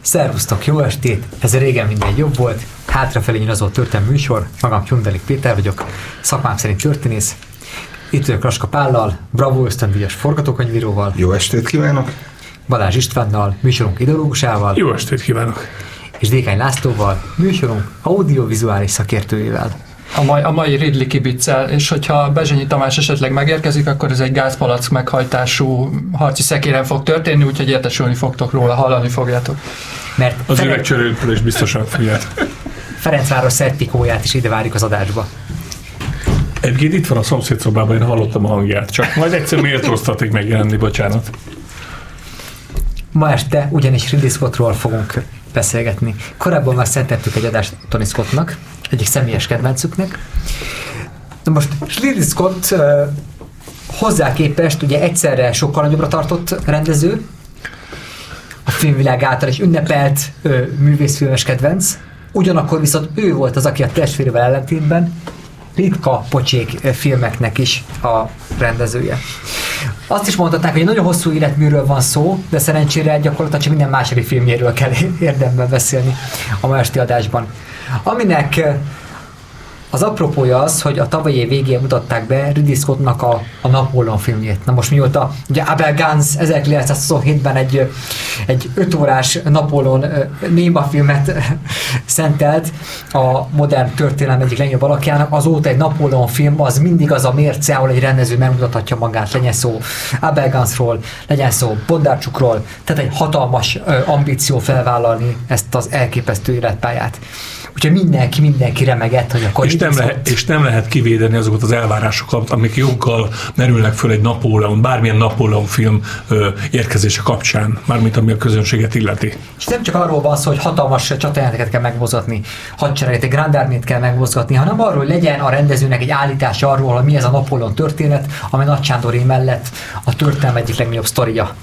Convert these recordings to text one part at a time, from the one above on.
Szervusztok, jó estét! Ez régen minden jobb volt. Hátrafelé nyilazó történelmi műsor. Magam Hyundai Péter vagyok, szakmám szerint történész. Itt vagyok Raska Pállal, Bravo ösztöndíjas forgatókönyvíróval. Jó estét kívánok! Balázs Istvánnal, műsorunk ideológusával. Jó estét kívánok! És Dékány Lászlóval, műsorunk audiovizuális szakértőjével. A mai, a mai Ridley kibiccel, és hogyha Bezsenyi Tamás esetleg megérkezik, akkor ez egy gázpalack meghajtású harci szekéren fog történni, úgyhogy értesülni fogtok róla, hallani fogjátok. Mert az Ferenc... üvegcserélőről is biztosan fogjátok. Ferencváros szertikóját is ide várjuk az adásba. Egyébként itt van a szomszédszobában, én hallottam a hangját, csak majd egyszer miért osztatik megjelenni, bocsánat. Ma este ugyanis Ridley Scottról fogunk beszélgetni. Korábban már szentettük egy adást Tony Scottnak, egyik személyes kedvencüknek. Na most Ridley Scott hozzá képest ugye egyszerre sokkal nagyobbra tartott rendező, a filmvilág által is ünnepelt művészfilmes kedvenc, ugyanakkor viszont ő volt az, aki a testvérével ellentétben ritka pocsék filmeknek is a rendezője. Azt is mondhatnánk, hogy egy nagyon hosszú életműről van szó, de szerencsére gyakorlatilag csak minden második filmjéről kell érdemben beszélni a ma esti adásban. Aminek az apropója az, hogy a tavalyi év végén mutatták be Ridley Scottnak a, a Napóleon filmjét. Na most mióta ugye Abel Gans 1927-ben egy, egy 5 órás Napóleon néma filmet szentelt a modern történelem egyik legjobb alakjának, azóta egy Napóleon film az mindig az a mérce, ahol egy rendező megmutathatja magát, legyen szó Abel Gansról, legyen szó Bondarcsukról, tehát egy hatalmas ambíció felvállalni ezt az elképesztő életpályát. Úgyhogy mindenki, mindenki remegett, hogy akkor és nem, lehet, és nem lehet kivédeni azokat az elvárásokat, amik joggal merülnek föl egy Napóleon, bármilyen Napóleon film ö, érkezése kapcsán, mármint ami a közönséget illeti. És nem csak arról van szó, hogy hatalmas csatajelenteket kell megmozgatni, hadsereget, egy Grand Army-t kell megmozgatni, hanem arról, hogy legyen a rendezőnek egy állítás arról, hogy mi ez a Napóleon történet, ami Nagy Sándoré mellett a történelem egyik legnagyobb sztoria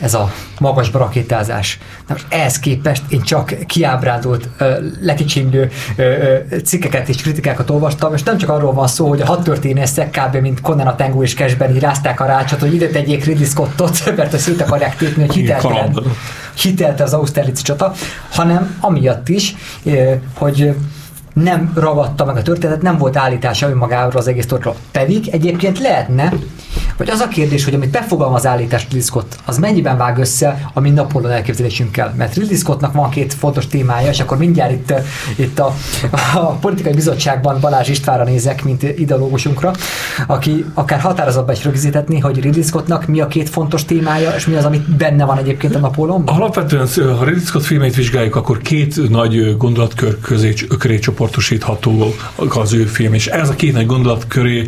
ez a magas rakétázás. Na most ehhez képest én csak kiábrándult, lekicsimlő cikkeket és kritikákat olvastam, és nem csak arról van szó, hogy a hat történészek kb. mint Conan a Tengu és Cashben írázták a rácsot, hogy ide tegyék Ridley Scottot, mert ezt szét akarják tépni, hogy hitelte, hitelte az Austerlitz csata, hanem amiatt is, hogy nem ragadta meg a történetet, nem volt állítása önmagáról az egész történetről. Pedig egyébként lehetne, vagy az a kérdés, hogy amit befogalmaz állítás Ridley Scott, az mennyiben vág össze a mi Napolon elképzelésünkkel. Mert Ridley Scottnak van két fontos témája, és akkor mindjárt itt, itt a, a politikai bizottságban Balázs Istvánra nézek, mint ideológusunkra, aki akár határozatban is rögzítetni, hogy Ridley Scottnak mi a két fontos témája, és mi az, amit benne van egyébként a Napolonban? Alapvetően, ha Ridley Scott filmeit vizsgáljuk, akkor két nagy gondolatkör közé, köré csoportosítható az ő film, és ez a két nagy gondolatköré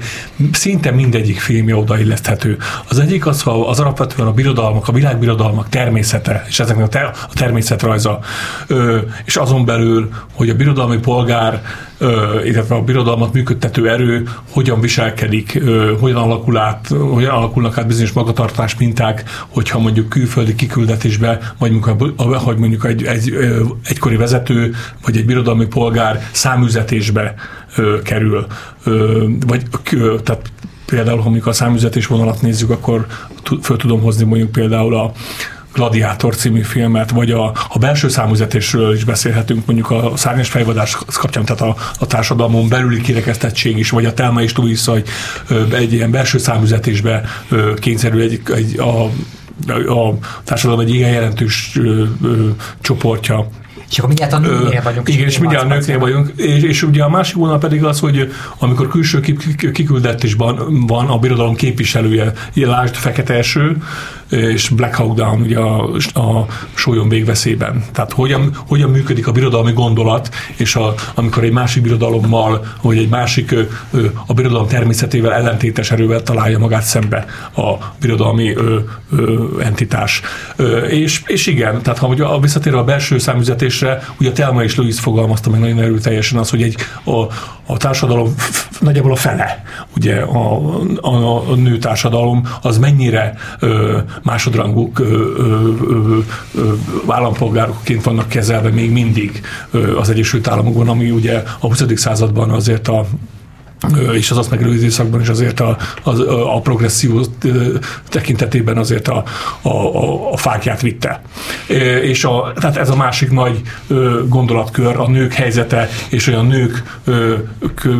szinte mindegyik filmje odailleszthető. Az egyik az, ha az alapvetően a birodalmak, a világbirodalmak természete, és ezeknek a, ter, a természetrajza, ö, és azon belül, hogy a birodalmi polgár, ö, illetve a birodalmat működtető erő hogyan viselkedik, ö, hogyan, alakul át, hogyan alakulnak át bizonyos magatartás minták, hogyha mondjuk külföldi kiküldetésbe, vagy mondjuk, hogy mondjuk egy, egy, egykori vezető, vagy egy birodalmi polgár száműzetésbe ö, kerül, ö, vagy ö, tehát például, mondjuk a számüzetés vonalat nézzük, akkor föl tudom hozni mondjuk például a Gladiátor című filmet, vagy a, a belső számüzetésről is beszélhetünk, mondjuk a szárnyas fejvadás kapcsán, tehát a, a társadalmon belüli kirekesztettség is, vagy a Telma és Louisa, hogy egy ilyen belső számüzetésbe kényszerül egy, egy a, a társadalom egy igen jelentős ö, ö, csoportja és akkor mindjárt a nőknél vagyunk. Igen, és mindjárt a nőknél vagyunk. És, és ugye a másik vonal pedig az, hogy amikor külső kiküldetésben van a birodalom képviselője, lásd Fekete Eső, és Black Hawk Down ugye a, a sólyon végveszélyben. Tehát hogyan, hogyan működik a birodalmi gondolat, és a, amikor egy másik birodalommal, vagy egy másik a birodalom természetével ellentétes erővel találja magát szembe a birodalmi ö, ö, entitás. Ö, és, és igen, tehát ha ugye a visszatér a belső számüzetésre, ugye Telma és Louis fogalmazta meg nagyon erőteljesen az, hogy egy, a, a társadalom nagyjából a fele, ugye a, a, a nő társadalom, az mennyire ö, másodrangú ö, ö, állampolgárokként vannak kezelve még mindig ö, az Egyesült Államokban, ami ugye a 20. században azért a és az azt megelőző időszakban is azért a, a, a progresszió tekintetében azért a, a, a, a fákját vitte. és a, tehát ez a másik nagy gondolatkör, a nők helyzete, és hogy a nők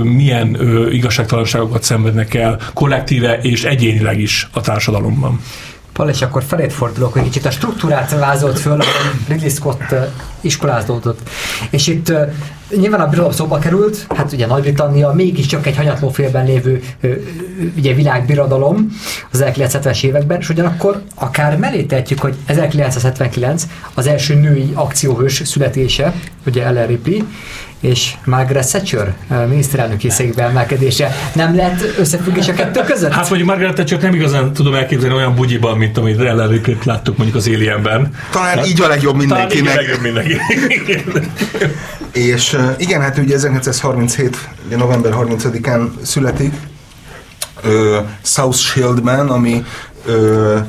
milyen igazságtalanságokat szenvednek el kollektíve és egyénileg is a társadalomban. Pal, és akkor felét fordulok, hogy kicsit a struktúrát vázolt föl, ahol Ridley Scott iskolázódott. És itt nyilván a birodalom szóba került, hát ugye Nagy-Britannia mégiscsak egy hanyatló félben lévő ugye világbirodalom az 1970-es években, és ugyanakkor akár mellé tehetjük, hogy 1979 az első női akcióhős születése, ugye Ellen Ripley, és Margaret Thatcher miniszterelnöki székbe emelkedése. Nem lehet összefüggés a kettő között? Hát mondjuk Margaret Thatcher nem igazán tudom elképzelni olyan bugyiban, mint amit Ellen láttuk mondjuk az Alienben. Talán hát, így a legjobb mindenkinek. Talán így a legjobb mindenkinek. és igen, hát ugye 1937. november 30-án születik uh, South Shieldben, ami uh,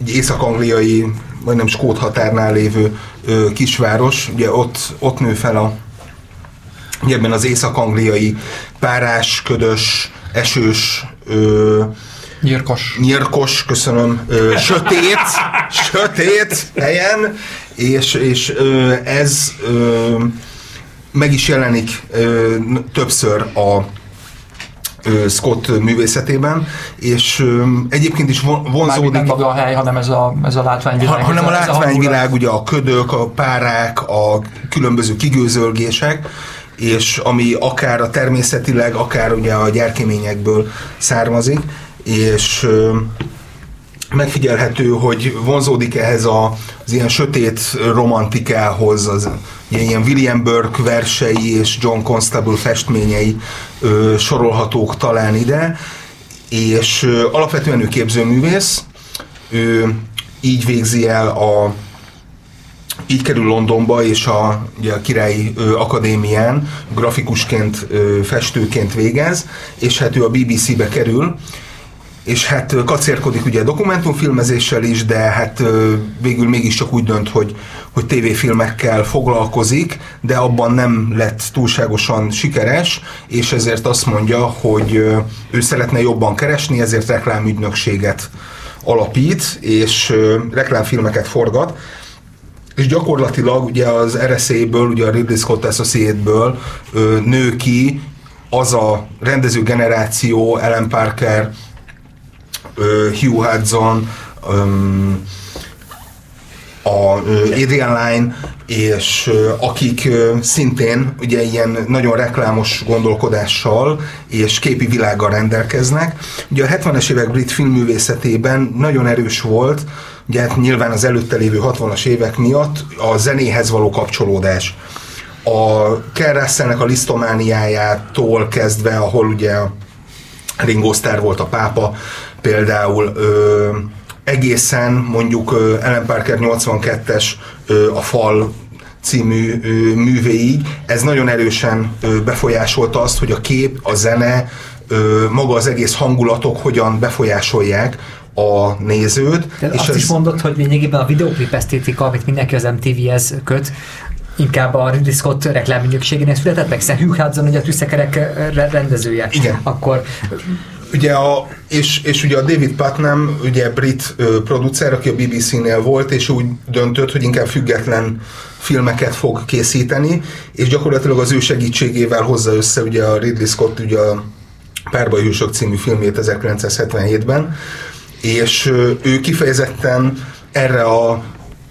egy észak-angliai, majdnem Skót határnál lévő uh, kisváros. Ugye ott, ott nő fel a ebben az észak-angliai párás, ködös, esős, ö, Nyírkos. Nyírkos, köszönöm. Ö, sötét, sötét helyen, és, és ö, ez ö, meg is jelenik ö, többször a Scott művészetében, és ö, egyébként is vonzódik... nem maga a hely, hanem ez a, ez a látványvilág. Ha, hanem a, a látványvilág, ugye a ködök, a párák, a különböző kigőzölgések, és ami akár a természetileg, akár ugye a gyerkeményekből származik, és megfigyelhető, hogy vonzódik ehhez a, az ilyen sötét romantikához, az ilyen William Burke versei és John Constable festményei ö, sorolhatók talán ide, és ö, alapvetően ő képzőművész, ő így végzi el a így kerül Londonba, és a, ugye a Királyi ö, Akadémián grafikusként, ö, festőként végez, és hát ő a BBC-be kerül, és hát kacérkodik ugye dokumentumfilmezéssel is, de hát végül mégiscsak úgy dönt, hogy, hogy tévéfilmekkel foglalkozik, de abban nem lett túlságosan sikeres, és ezért azt mondja, hogy ő szeretne jobban keresni, ezért reklámügynökséget alapít, és reklámfilmeket forgat, és gyakorlatilag ugye az RSA-ből, ugye a Ridley Scott Associate-ből nő ki az a rendező generáció, Ellen Parker, Hugh Hudson, a Adrian Line, és akik szintén ugye ilyen nagyon reklámos gondolkodással és képi világgal rendelkeznek. Ugye a 70-es évek brit filmművészetében nagyon erős volt, ugye hát nyilván az előtte lévő 60-as évek miatt a zenéhez való kapcsolódás. A Ken a lisztomániájától kezdve, ahol ugye Ringo Starr volt a pápa, például ö, egészen mondjuk ö, Ellen Parker 82-es ö, a fal című ö, művéig, ez nagyon erősen ö, befolyásolta azt, hogy a kép, a zene, ö, maga az egész hangulatok hogyan befolyásolják a nézőt. De és azt ez... is mondod, hogy lényegében a videoklip esztétika, amit mindenki az MTV-hez köt, inkább a Ridley Scott reklámügynökségének született, meg Hugh Hudson ugye a tűzszekerek rendezője. Igen. Akkor Ugye a, és, és ugye a David Putnam, ugye brit ö, producer, aki a BBC-nél volt, és úgy döntött, hogy inkább független filmeket fog készíteni, és gyakorlatilag az ő segítségével hozza össze ugye a Ridley Scott ugye a Párbaj Hősök című filmét 1977-ben, és ő kifejezetten erre a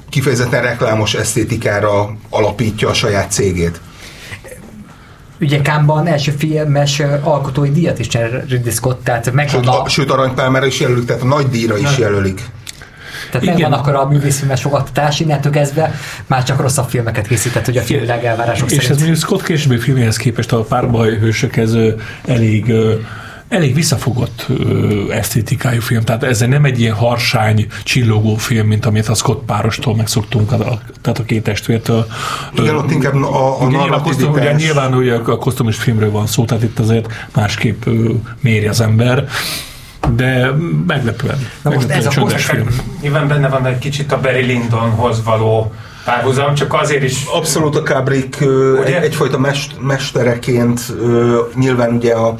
kifejezetten reklámos esztétikára alapítja a saját cégét. Ugye Kámban első filmes alkotói díjat is csinál Ridley Scott, tehát megvan sőt, a... Sőt, aranypálmára is jelölik, tehát a nagy díjra is jelölik. Tehát Igen. megvan akkor a művészfilmes fogadtatás, innentől kezdve már csak rosszabb filmeket készített, hogy a filmvilág elvárások És szerint. ez mondjuk Scott későbbi filmjehez képest a párbaj hősök ez elég elég visszafogott ö, esztétikájú film, tehát ez nem egy ilyen harsány, csillogó film, mint amit a Scott párostól megszoktunk, a, tehát a két testvértől. Igen, ott inkább a, a ugye, a kosztum, ugye nyilván ugye a kosztumis filmről van szó, tehát itt azért másképp ö, méri az ember de meglepően. Na most ez a film. Nyilván benne van egy kicsit a Barry Lyndonhoz való párhuzam, csak azért is... Abszolút a Kubrick egy, egyfajta mest, mestereként nyilván ugye a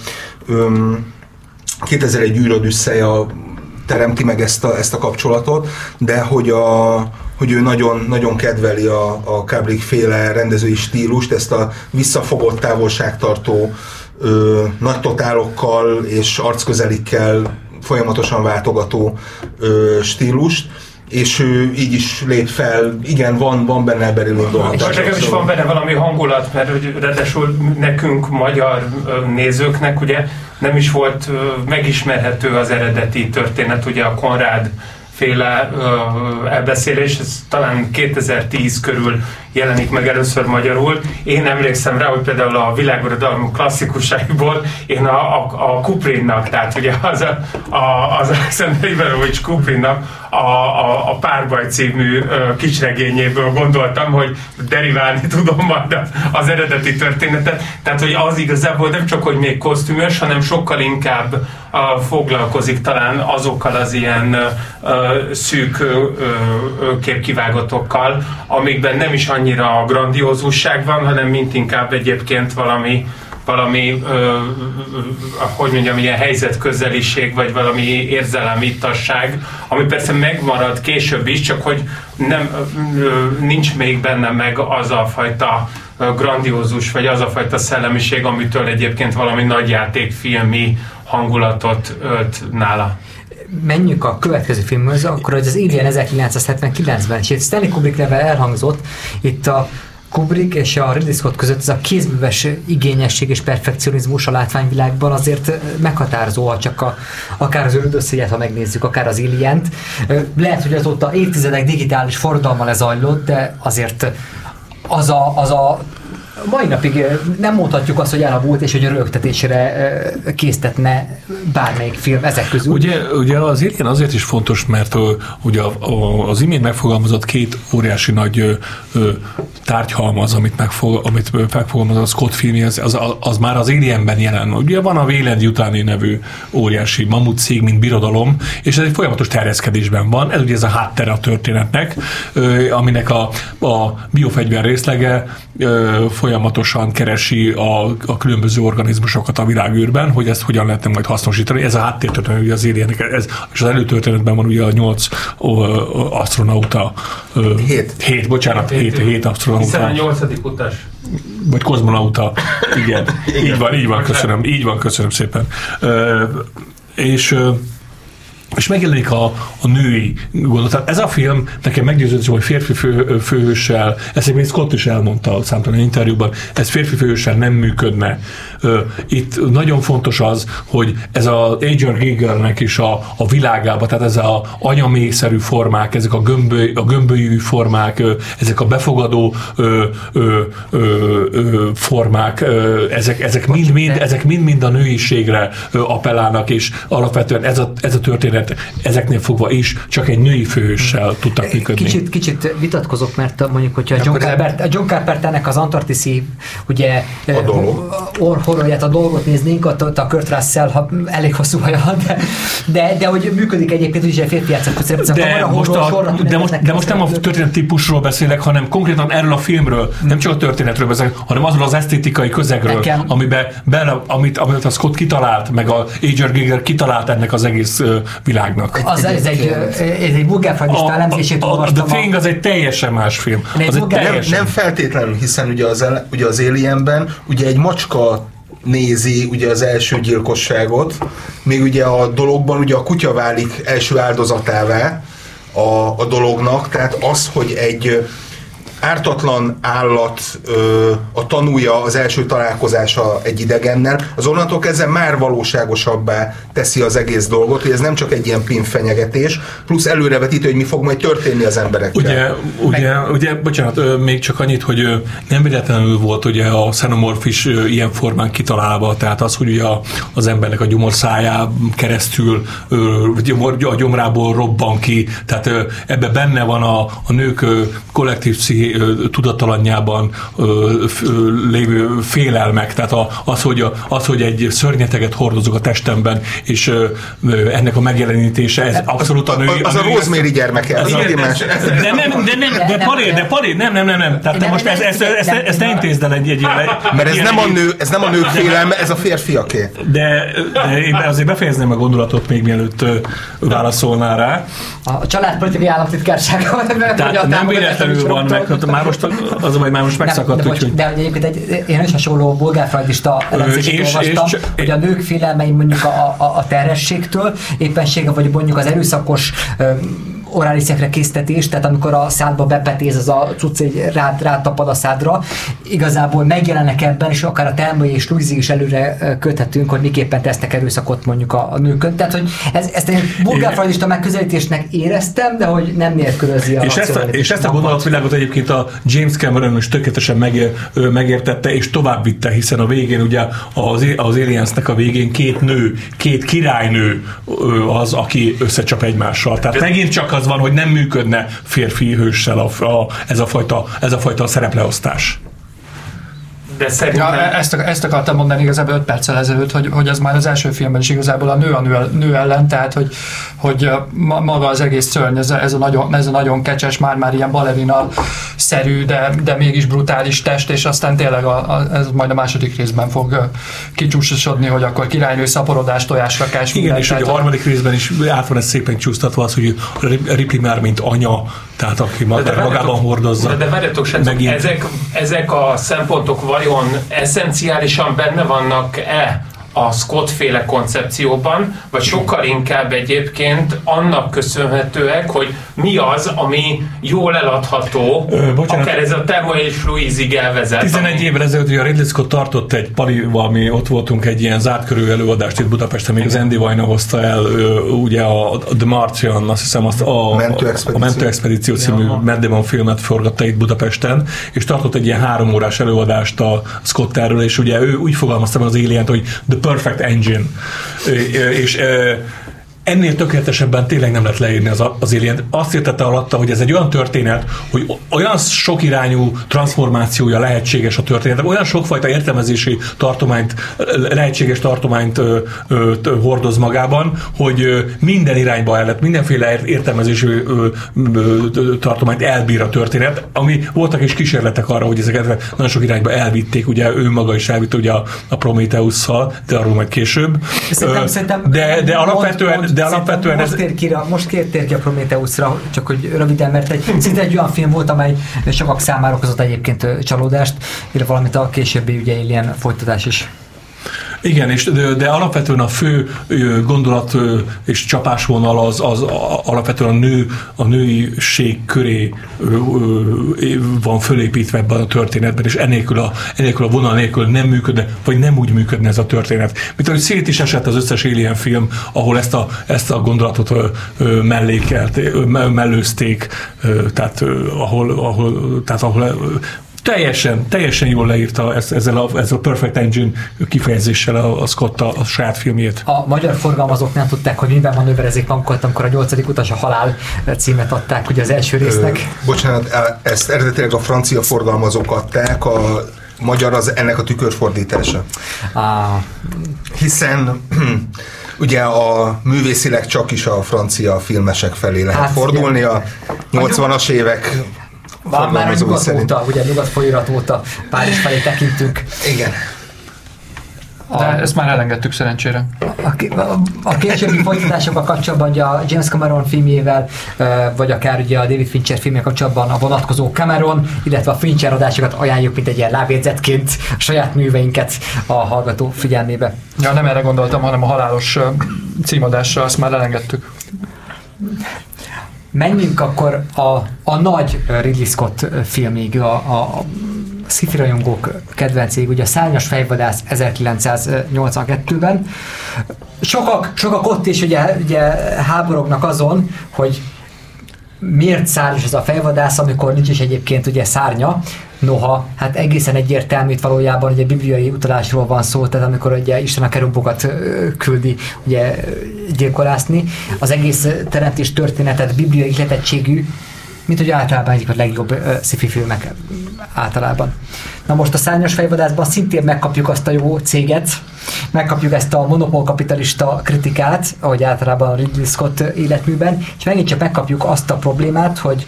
2001 űröd teremti meg ezt a, ezt a kapcsolatot, de hogy a, hogy ő nagyon, nagyon kedveli a, a Kubrick féle rendezői stílust, ezt a visszafogott távolságtartó ö, nagy totálokkal és arcközelikkel folyamatosan váltogató ö, stílust és ő így is lép fel, igen, van, van benne Barry Lyndon És nekem is van benne valami hangulat, mert hogy ráadásul nekünk, magyar nézőknek ugye nem is volt megismerhető az eredeti történet, ugye a Konrád féle elbeszélés, ez talán 2010 körül jelenik meg először magyarul. Én emlékszem rá, hogy például a világuradalmú klasszikusaiból én a, a, a Kuprinnak, tehát ugye az, a, a, az Alexander Ivarovics Kuprinnak a, a, a Párbaj című kisregényéből gondoltam, hogy deriválni tudom majd az eredeti történetet. Tehát, hogy az igazából nem csak, hogy még kosztümös, hanem sokkal inkább a, foglalkozik talán azokkal az ilyen ö, szűk ö, ö, képkivágatokkal, amikben nem is annyira grandiózusság van, hanem mint inkább egyébként valami valami, ö, hogy mondjam, ilyen helyzetközeliség, vagy valami érzelemítasság, ami persze megmarad később is, csak hogy nem, ö, nincs még benne meg az a fajta grandiózus, vagy az a fajta szellemiség, amitől egyébként valami nagyjátékfilmi hangulatot ölt nála. Menjünk a következő filmhöz, akkor az az Alien 1979-ben, és itt Stanley Kubrick neve elhangzott, itt a Kubrick és a Ridley Scott között ez a kézműves igényesség és perfekcionizmus a látványvilágban azért meghatározó, ha csak a, akár az ördösszéget, ha megnézzük, akár az alien -t. Lehet, hogy azóta évtizedek digitális forradalma lezajlott, de azért az a, az a mai napig nem mondhatjuk azt, hogy elavult és hogy a rögtetésre késztetne bármelyik film ezek közül. Ugye, ugye az Alien azért is fontos, mert ugye az imént megfogalmazott két óriási nagy tárgyhalmaz, amit, megfog, amit megfogalmazott a Scott film, az, az, az, már az Alienben jelen. Ugye van a Vélendi utáni nevű óriási mamut cég, mint birodalom, és ez egy folyamatos terjeszkedésben van. Ez ugye ez a háttere a történetnek, aminek a, a biofegyver részlege folyamatosan keresi a, a különböző organizmusokat a világűrben, hogy ezt hogyan lehetne majd hasznosítani. Ez a háttértörténet, ugye az éljenek, ez, és az előtörténetben van ugye a nyolc astronauta. Hét. Hét, bocsánat, hét, hét, hét astronauta. Hiszen a nyolcadik utas. Vagy kozmonauta, igen. igen. Így van, így van, köszönöm, így van, köszönöm szépen. Ö, és és megjelenik a, a női gondolat. Tehát ez a film nekem meggyőződés, hogy férfi fő, főhőssel, ezt még Scott is elmondta a számtalan interjúban, ez férfi főhőssel nem működne. Itt nagyon fontos az, hogy ez az Adrian Gigernek is a, a világába, tehát ez a anyamészerű formák, ezek a, gömböly, a gömbölyű formák, ezek a befogadó ö, ö, ö, formák, ezek, ezek mind, mind, ezek mind-mind a nőiségre appellálnak, és alapvetően ez a, ez a történet ezeknél fogva is csak egy női főhőssel tudtak működni. Kicsit, kicsit vitatkozok, mert mondjuk, hogyha John, Carpenter, a John Carpenternek az Antarktiszi ugye a dolog horrorját, a dolgot néznénk, ott a Kurt Russell, ha elég hosszú haja van, de, de, de hogy működik egyébként úgy, hogy férfi játszott de, de, most, a, de, most, de most nem a történet típusról beszélek, hanem konkrétan erről a filmről, hmm. nem csak a történetről beszélek, hanem azról az esztétikai közegről, Nekem. amiben bele, amit, amit a Scott kitalált, meg a Ager Giger kitalált ennek az egész uh, világnak. Az, ez egy, ez egy vulgárfagista elemzését olvastam. The Thing az egy teljesen más film. Az egy teljesen... nem, nem feltétlenül, hiszen ugye az, ugye az Alienben ugye egy macska nézi ugye az első gyilkosságot, még ugye a dologban ugye a kutya válik első áldozatává a, a dolognak, tehát az, hogy egy ártatlan állat ö, a tanúja az első találkozása egy idegennel, az onnantól kezdve már valóságosabbá teszi az egész dolgot, hogy ez nem csak egy ilyen pinfenyegetés, plusz előrevetítő, hogy mi fog majd történni az emberekkel. Ugye, ugye, ugye bocsánat, még csak annyit, hogy nem véletlenül volt ugye a xenomorf is ilyen formán kitalálva, tehát az, hogy ugye az embernek a gyomorszájá keresztül a gyomrából robban ki, tehát ebbe benne van a, a nők kollektív ö, ö, ö, lévő félelmek, tehát a, az, hogy a, az, hogy egy szörnyeteget hordozok a testemben, és ennek a megjelenítése, ez abszolút a női... Az a női- Rosemary gyermeke. Ez a- más. de nem, de nem, de palér, de palér, nem, nem, nem, nem. Tehát te most ezt, ezt, nem, ezt, ezt ne intézd el egy, egy ilyen... Mert ez nem, a nő, ez nem a nők félelme, ez a férfiaké. De, de én azért befejezném a gondolatot még mielőtt válaszolnál rá. A családpolitikai államtitkársága. Tehát nem véletlenül van meg, hát már most az a baj, már most megszakadt, de, úgyhogy... de, egyébként egy, én is hasonló bulgárfrajdista elemzését és- olvastam, és hogy a nők félelmei mondjuk a, a, a terhességtől, éppensége, vagy mondjuk az erőszakos ö, oráliszekre késztetés, tehát amikor a szádba bepetéz az a cucc egy rád, rád tapad a szádra, igazából megjelennek ebben, és akár a Telmai és Luizi is előre köthetünk, hogy miképpen tesznek erőszakot mondjuk a, a nőkön. Tehát, hogy ez, ezt én bulgárfrajdista megközelítésnek éreztem, de hogy nem nélkülözi a És ezt, a, és ezt a gondolatvilágot egyébként a James Cameron is tökéletesen megér, megértette, és tovább vitte, hiszen a végén ugye az, az Aliensnek a végén két nő, két királynő az, aki összecsap egymással. Tehát megint csak az van, hogy nem működne férfi hőssel a, a, ez, a fajta, ez a fajta szerepleosztás. De szerintem... Ja, ezt, ezt akartam mondani igazából 5 perccel ezelőtt, hogy, hogy ez már az első filmben is igazából a nő a nő, nő ellen, tehát hogy, hogy ma- maga az egész szörny, ez a, ez a, nagyon, ez a nagyon kecses, már-már ilyen balerina szerű, de, de mégis brutális test, és aztán tényleg a, a, ez majd a második részben fog kicsúsosodni, hogy akkor királynő szaporodás, tojásrakás, Igen, minden, és ugye a harmadik részben is át van ez szépen csúsztatva az, hogy Ripley már mint anya, tehát aki ma- magában várjatok- hordozza. De, de várjatok, srácok, ezek, ezek a szempontok vajon eszenciálisan benne vannak-e a Scott féle koncepcióban, vagy sokkal inkább egyébként annak köszönhetőek, hogy mi az, ami jól eladható, Ö, bocsánat. akár ez a Thelma és Louise-ig elvezet. 11 ami- évvel ezelőtt ugye a Ridley Scott tartott egy palival, mi ott voltunk egy ilyen zárt körű előadást itt Budapesten, még az Andy Vajna hozta el ugye a, The Martian, azt hiszem azt a, Mentőexpedíció. a Mentőexpedíció című Ja. Matt filmet forgatta itt Budapesten, és tartott egy ilyen három órás előadást a Scott erről, és ugye ő úgy fogalmazta meg az alien hogy The Perfect Engine. És ennél tökéletesebben tényleg nem lehet leírni az, az alien Azt értette alatta, hogy ez egy olyan történet, hogy olyan sok irányú transformációja lehetséges a történet, olyan sokfajta értelmezési tartományt, lehetséges tartományt ö, ö, t- hordoz magában, hogy ö, minden irányba el lehet, mindenféle értelmezési ö, ö, ö, tartományt elbír a történet, ami voltak is kísérletek arra, hogy ezeket nagyon sok irányba elvitték, ugye ő maga is elvitte ugye a, a Prometheus-szal, de arról majd később. Szerintem, Ö, szerintem de, de mond- alapvetően, mond- de alapvetően ez, most tér ki, most tér ki a Prometheusra, csak hogy röviden, mert egy, szinte egy olyan film volt, amely sokak számára okozott egyébként csalódást, illetve valamit a későbbi ugye ilyen folytatás is. Igen, és de, de alapvetően a fő gondolat és csapásvonal az, az alapvetően a nő, a nőiség köré van fölépítve ebben a történetben, és enélkül a, enélkül a vonal nélkül nem működne, vagy nem úgy működne ez a történet. Mint ahogy szét is esett az összes Alien film, ahol ezt a, ezt a gondolatot mellékelt, mellőzték, tehát ahol, ahol, tehát ahol Teljesen, teljesen jól leírta ezt, ezzel, a, ezzel a Perfect Engine kifejezéssel a, a Scott a, a saját filmjét. A magyar forgalmazók nem tudták, hogy miben manőverezik magukat, amikor a nyolcadik utas a halál címet adták ugye az első résznek. Ö, bocsánat, ezt eredetileg a francia forgalmazók adták, a magyar az ennek a tükörfordítása. Ah, Hiszen ugye a művészileg csak is a francia filmesek felé lehet Hát, fordulni a 80-as évek van már a nyugat szerint. óta, ugye nyugat folyóirat óta Párizs felé tekintünk. Igen. De ezt már elengedtük szerencsére. A, a, a későbbi folytatásokkal kapcsolatban ugye a James Cameron filmjével, vagy akár ugye a David Fincher filmje kapcsolatban a vonatkozó Cameron, illetve a Fincher adásokat ajánljuk, mint egy ilyen lábjegyzetként a saját műveinket a hallgató figyelmébe. Ja, nem erre gondoltam, hanem a halálos címadásra, azt már elengedtük. Menjünk akkor a, a nagy Ridley Scott filmig, a, a, sci rajongók kedvencég, ugye a Szárnyas fejvadász 1982-ben. Sokak, sokak ott is ugye, ugye háborognak azon, hogy miért szárnyas ez a fejvadász, amikor nincs is egyébként ugye szárnya, noha hát egészen egyértelmű itt valójában ugye bibliai utalásról van szó, tehát amikor ugye Isten a kerubokat küldi ugye gyilkolászni, az egész teremtés történetet bibliai ihletettségű mint hogy általában egyik a legjobb uh, sci filmek általában. Na most a szárnyas fejvadászban szintén megkapjuk azt a jó céget, megkapjuk ezt a monopól kapitalista kritikát, ahogy általában a Ridley Scott életműben, és megint csak megkapjuk azt a problémát, hogy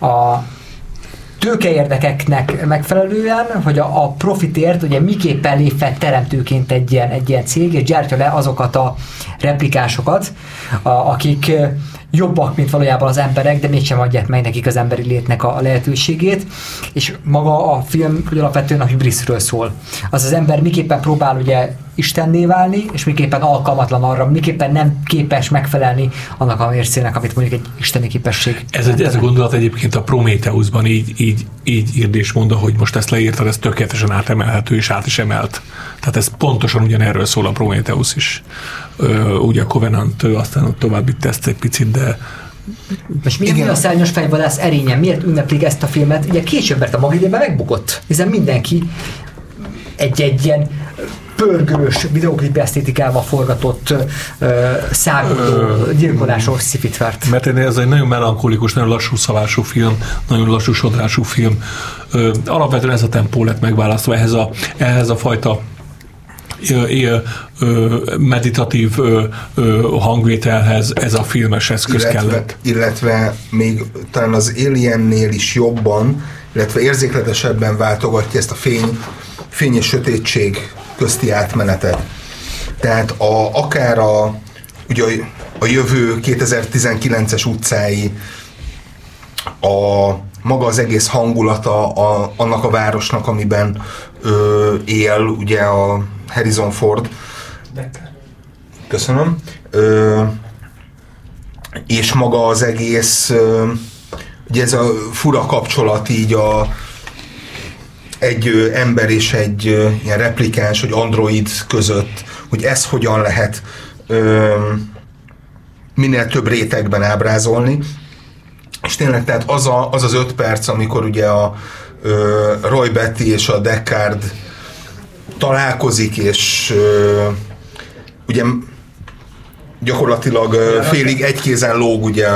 a tőkeérdekeknek megfelelően, hogy a, a profitért ugye miképpen lép fel teremtőként egy ilyen, egy ilyen cég, és gyártja le azokat a replikásokat, a, akik jobbak, mint valójában az emberek, de mégsem adják meg nekik az emberi létnek a lehetőségét, és maga a film alapvetően a hibrisről szól. Az az ember miképpen próbál ugye istenné válni, és miképpen alkalmatlan arra, miképpen nem képes megfelelni annak a mércének, amit mondjuk egy isteni képesség. Ez, egy, ez a gondolat egyébként a Prometheusban így, így, így írd és mondta, hogy most ezt leírtad, ez tökéletesen átemelhető, és át is emelt. Tehát ez pontosan ugyanerről szól a Prometheus is. Ö, ugye a Covenant aztán ott tovább itt ezt egy picit, de most mi, mi a szárnyas fejvadász erényen? Miért ünneplik ezt a filmet? Ugye később, mert a maga megbukott, hiszen mindenki egy-egy ilyen pörgős videoklip esztétikával forgatott uh, szágodó, gyilkolásos szifit vert. Mert ez egy nagyon melankolikus, nagyon lassú szalású film, nagyon lassú sodrású film. Uh, alapvetően ez a tempó lett megválasztva ehhez a, ehhez a fajta meditatív hangvételhez ez a filmes eszköz illetve, kellett. Illetve még talán az Aliennél is jobban, illetve érzékletesebben váltogatja ezt a fény, fény és sötétség közti átmenetet. Tehát a, akár a, ugye a, jövő 2019-es utcái, a maga az egész hangulata a, annak a városnak, amiben ö, él, ugye a Harrison Ford. Köszönöm. Ö, és maga az egész, ö, ugye ez a fura kapcsolat így a egy ember és egy ilyen replikáns, vagy android között, hogy ez hogyan lehet ö, minél több rétegben ábrázolni. És tényleg, tehát az a, az, az öt perc, amikor ugye a ö, Roy Betty és a Deckard találkozik, és ö, ugye gyakorlatilag ö, félig egy kézen lóg ugye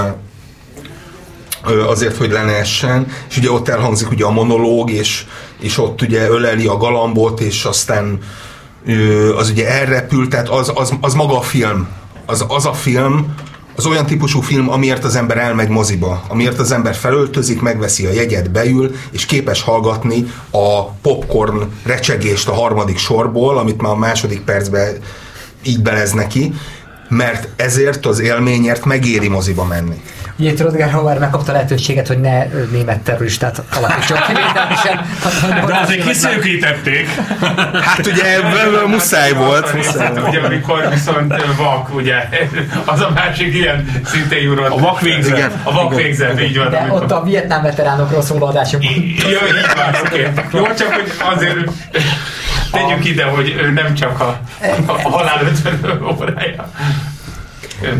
ö, azért, hogy lenessen, és ugye ott elhangzik ugye a monológ, és, és ott ugye öleli a galambot, és aztán az ugye elrepül, tehát az, az, az maga a film. Az, az a film, az olyan típusú film, amiért az ember elmegy moziba, amiért az ember felöltözik, megveszi a jegyet, beül, és képes hallgatni a popcorn recsegést a harmadik sorból, amit már a második percben így belez neki, mert ezért az élményért megéri moziba menni. Ugye itt Rodger Hauer megkapta lehetőséget, hogy ne német terroristát alakítson kivételesen. De azért kiszűkítették. Hát ugye ebből muszáj volt. Volt. Ugye, amikor viszont vak, ugye, az a másik ilyen szintén jurott. A vak végzet. Igen. A vak végzet, így van. De ott a vietnám veteránokról szóló adásunk. Jó, így van, oké. Jó, csak hogy azért tegyük ide, hogy nem csak a, a halál 50 órája.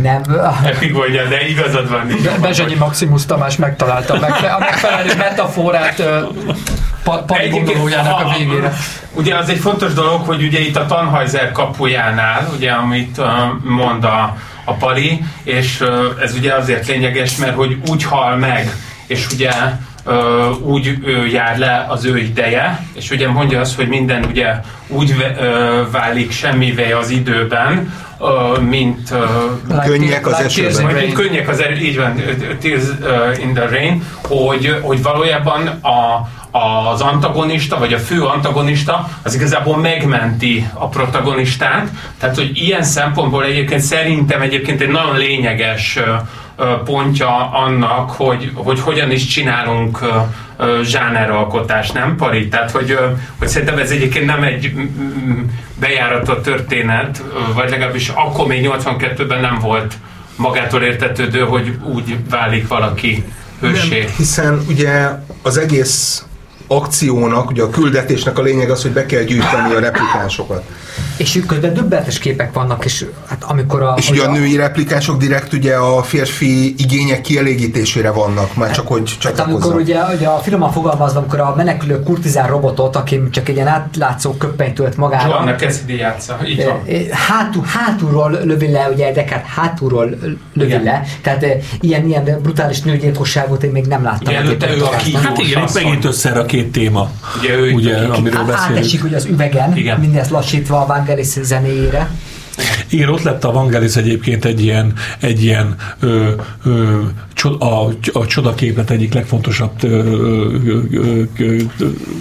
Nem, Epigolja, de igazad van. Bezsenyi Maximus Tamás megtalálta a megfe- a megfelelő metaforát ö, pa- parigondolójának a végére. Ugye az egy fontos dolog, hogy ugye itt a Tannhäuser kapujánál, ugye amit mond a, a Pali, és ez ugye azért lényeges, mert hogy úgy hal meg, és ugye úgy jár le az ő ideje, és ugye mondja azt, hogy minden ugye úgy válik semmivé az időben, mint Könnyek az esőben. mint könnyek az erő, így van, Tears in the Rain, hogy, hogy valójában a, az antagonista, vagy a fő antagonista, az igazából megmenti a protagonistát, tehát hogy ilyen szempontból egyébként szerintem egyébként egy nagyon lényeges pontja annak, hogy, hogy hogyan is csinálunk zsáneralkotást, nem Pari? Tehát, hogy, hogy szerintem ez egyébként nem egy bejáratott történet, vagy legalábbis akkor még 82-ben nem volt magától értetődő, hogy úgy válik valaki hőssé. Nem, hiszen ugye az egész akciónak, ugye a küldetésnek a lényeg az, hogy be kell gyűjteni a replikánsokat. És közben döbbenetes képek vannak, és hát amikor a... És ugye a női replikánsok direkt ugye a férfi igények kielégítésére vannak, már csak hogy Hát amikor ugye, ugye a finoman fogalmazva, amikor a menekülő kurtizán robotot, aki csak egy ilyen átlátszó köppenyt tölt magára, Joanna Cassidy játsza, így van. Hátul, hátulról lövi le, ugye Deckard hátulról lövi Igen. le, tehát eh, ilyen, ilyen brutális nőgyilkosságot én még nem láttam. A előtte ő a ki- Hát igen, megint összeáll a két téma, Ugye ő ugye, a- amiről Á- beszélünk. Átesik ugye az üvegen, Igen. mindezt lassítva a Vangelis zenéjére. Igen, ott lett a Vangelis egyébként egy ilyen, egy ilyen ö, ö, a, a csodaképlet egyik legfontosabb ö, ö, ö, ö,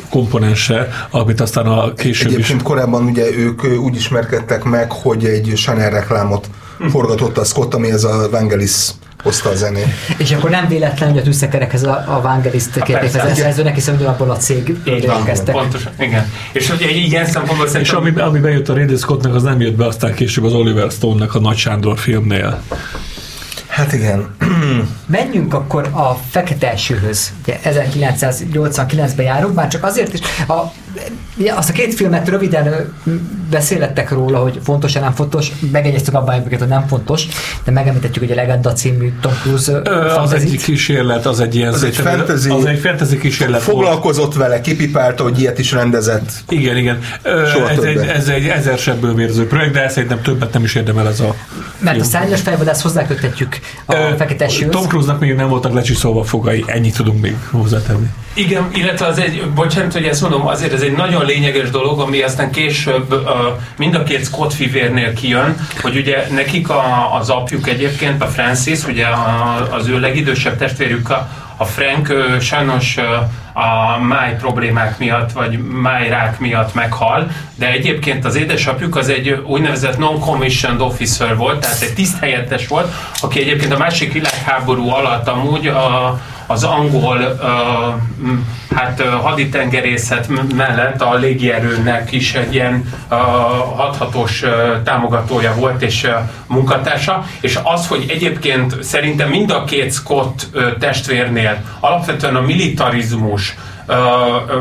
komponense, amit aztán a később is Egyébként korábban ugye ők úgy ismerkedtek meg, hogy egy Chanel reklámot forgatott a Scott, ami ez a Vangelis hozta a zenét. És akkor nem véletlen, hogy a tűzszekerekhez a, a Vangeliszt kérték persze, az szerzőnek, hiszen ugyanabból a cég érkeztek. pontosan, igen. És ugye ilyen szempontból És ami, ami bejött a Ridley Scottnak, az nem jött be aztán később az Oliver Stone-nak a Nagy Sándor filmnél. Hát igen. Menjünk akkor a Fekete Esőhöz. Ugye 1989-ben járunk, már csak azért is. A, azt a két filmet röviden beszélettek róla, hogy fontos-e, nem fontos. Megegyeztük abban, hogy nem fontos, de megemlítettük, hogy a Legenda című Tom Cruise ö, Az egy kísérlet, az egy ilyen... Az egy fantasy- Az egy fantasy kísérlet volt. Foglalkozott vele, kipipálta, hogy ilyet is rendezett. Igen, igen. Ö, Soha ez, egy, ez egy ezer sebből vérző projekt, de szerintem többet nem is érdemel ez a Mert a film. szárnyas fejvadász hozzáköthetjük a Fekete Esőhöz. Tom Cruise-nak még nem voltak lecsiszolva a fogai, ennyit tudunk még hozzátenni. Igen, illetve az egy, bocsánat, hogy ezt mondom, azért ez egy nagyon lényeges dolog, ami aztán később uh, mind a két Scott fivérnél kijön, hogy ugye nekik a, az apjuk egyébként, a Francis, ugye a, az ő legidősebb testvérük, a, a Frank ő, sajnos ö, a máj problémák miatt, vagy májrák miatt meghal, de egyébként az édesapjuk az egy úgynevezett non-commissioned officer volt, tehát egy tiszthelyettes volt, aki egyébként a másik világháború alatt amúgy a, az angol hát haditengerészet mellett a légierőnek is egy ilyen hathatós támogatója volt és munkatársa, és az, hogy egyébként szerintem mind a két Scott testvérnél alapvetően a militarizmus ö,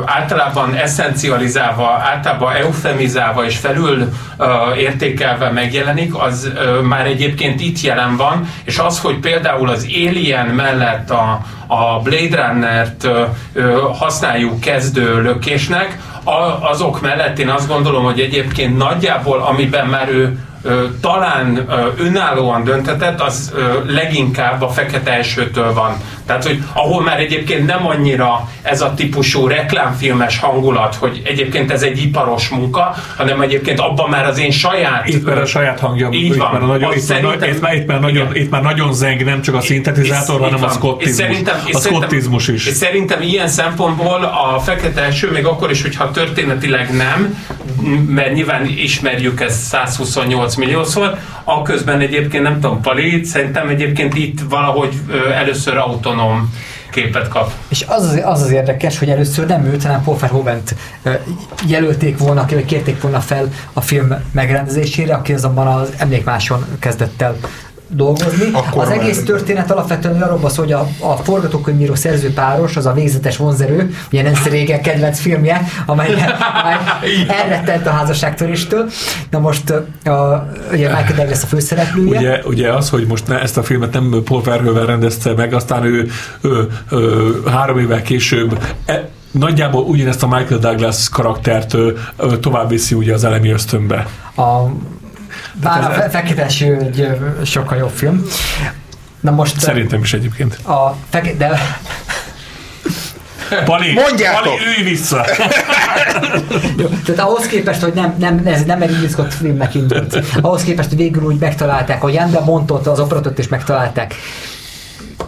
általában eszencializálva, általában eufemizálva és felül ö, értékelve megjelenik, az ö, már egyébként itt jelen van, és az, hogy például az Alien mellett a, a Blade Runner-t használjuk kezdő lökésnek, a, azok mellett én azt gondolom, hogy egyébként nagyjából, amiben már ő talán önállóan döntetett, az leginkább a fekete esőtől van. Tehát, hogy ahol már egyébként nem annyira ez a típusú reklámfilmes hangulat, hogy egyébként ez egy iparos munka, hanem egyébként abban már az én saját... Itt már a saját hangja, Így itt van. már, a nagyon, itt, már, szerintem- itt, már, itt, már nagyon, Igen. itt már nagyon zeng, nem csak a szintetizátor, hanem így a van. scottizmus. És szerintem, és a scottizmus is. És szerintem ilyen szempontból a fekete eső, még akkor is, hogyha történetileg nem, mert nyilván ismerjük ezt 128 milliószor, aközben egyébként nem tudom, Pali, szerintem egyébként itt valahogy először autonóm képet kap. És az az, az az érdekes, hogy először nem őt, hanem Paul Verhoevent jelölték volna vagy kérték volna fel a film megrendezésére, aki azonban az emlékmáson kezdett el dolgozni. Akkor az egész történet alapvetően arról szól, hogy a, a forgatókönyvíró szerzőpáros, az a végzetes vonzerő, ugye Nancy Reagan kedvenc filmje, amely, amely elrettent a házasságtöréstől. Na most a, ugye Michael Douglas a főszereplője. Ugye, ugye az, hogy most ne, ezt a filmet nem Paul Verhoeven rendezte meg, aztán ő, ő, ő három évvel később e, nagyjából ugyanezt a Michael Douglas karaktert ö, ö, tovább viszi ugye az elemi ösztönbe. A, bár a ez- fe- Fekete Eső egy sokkal jobb film. Na most Szerintem is egyébként. a fekete, de Pali, Mondjátok! Pali, ülj vissza! Jó, tehát ahhoz képest, hogy nem, nem, ez nem egy Ridley Scott filmnek indult. Ahhoz képest, hogy végül úgy megtalálták, hogy Jan de Montot, az operatort is megtalálták,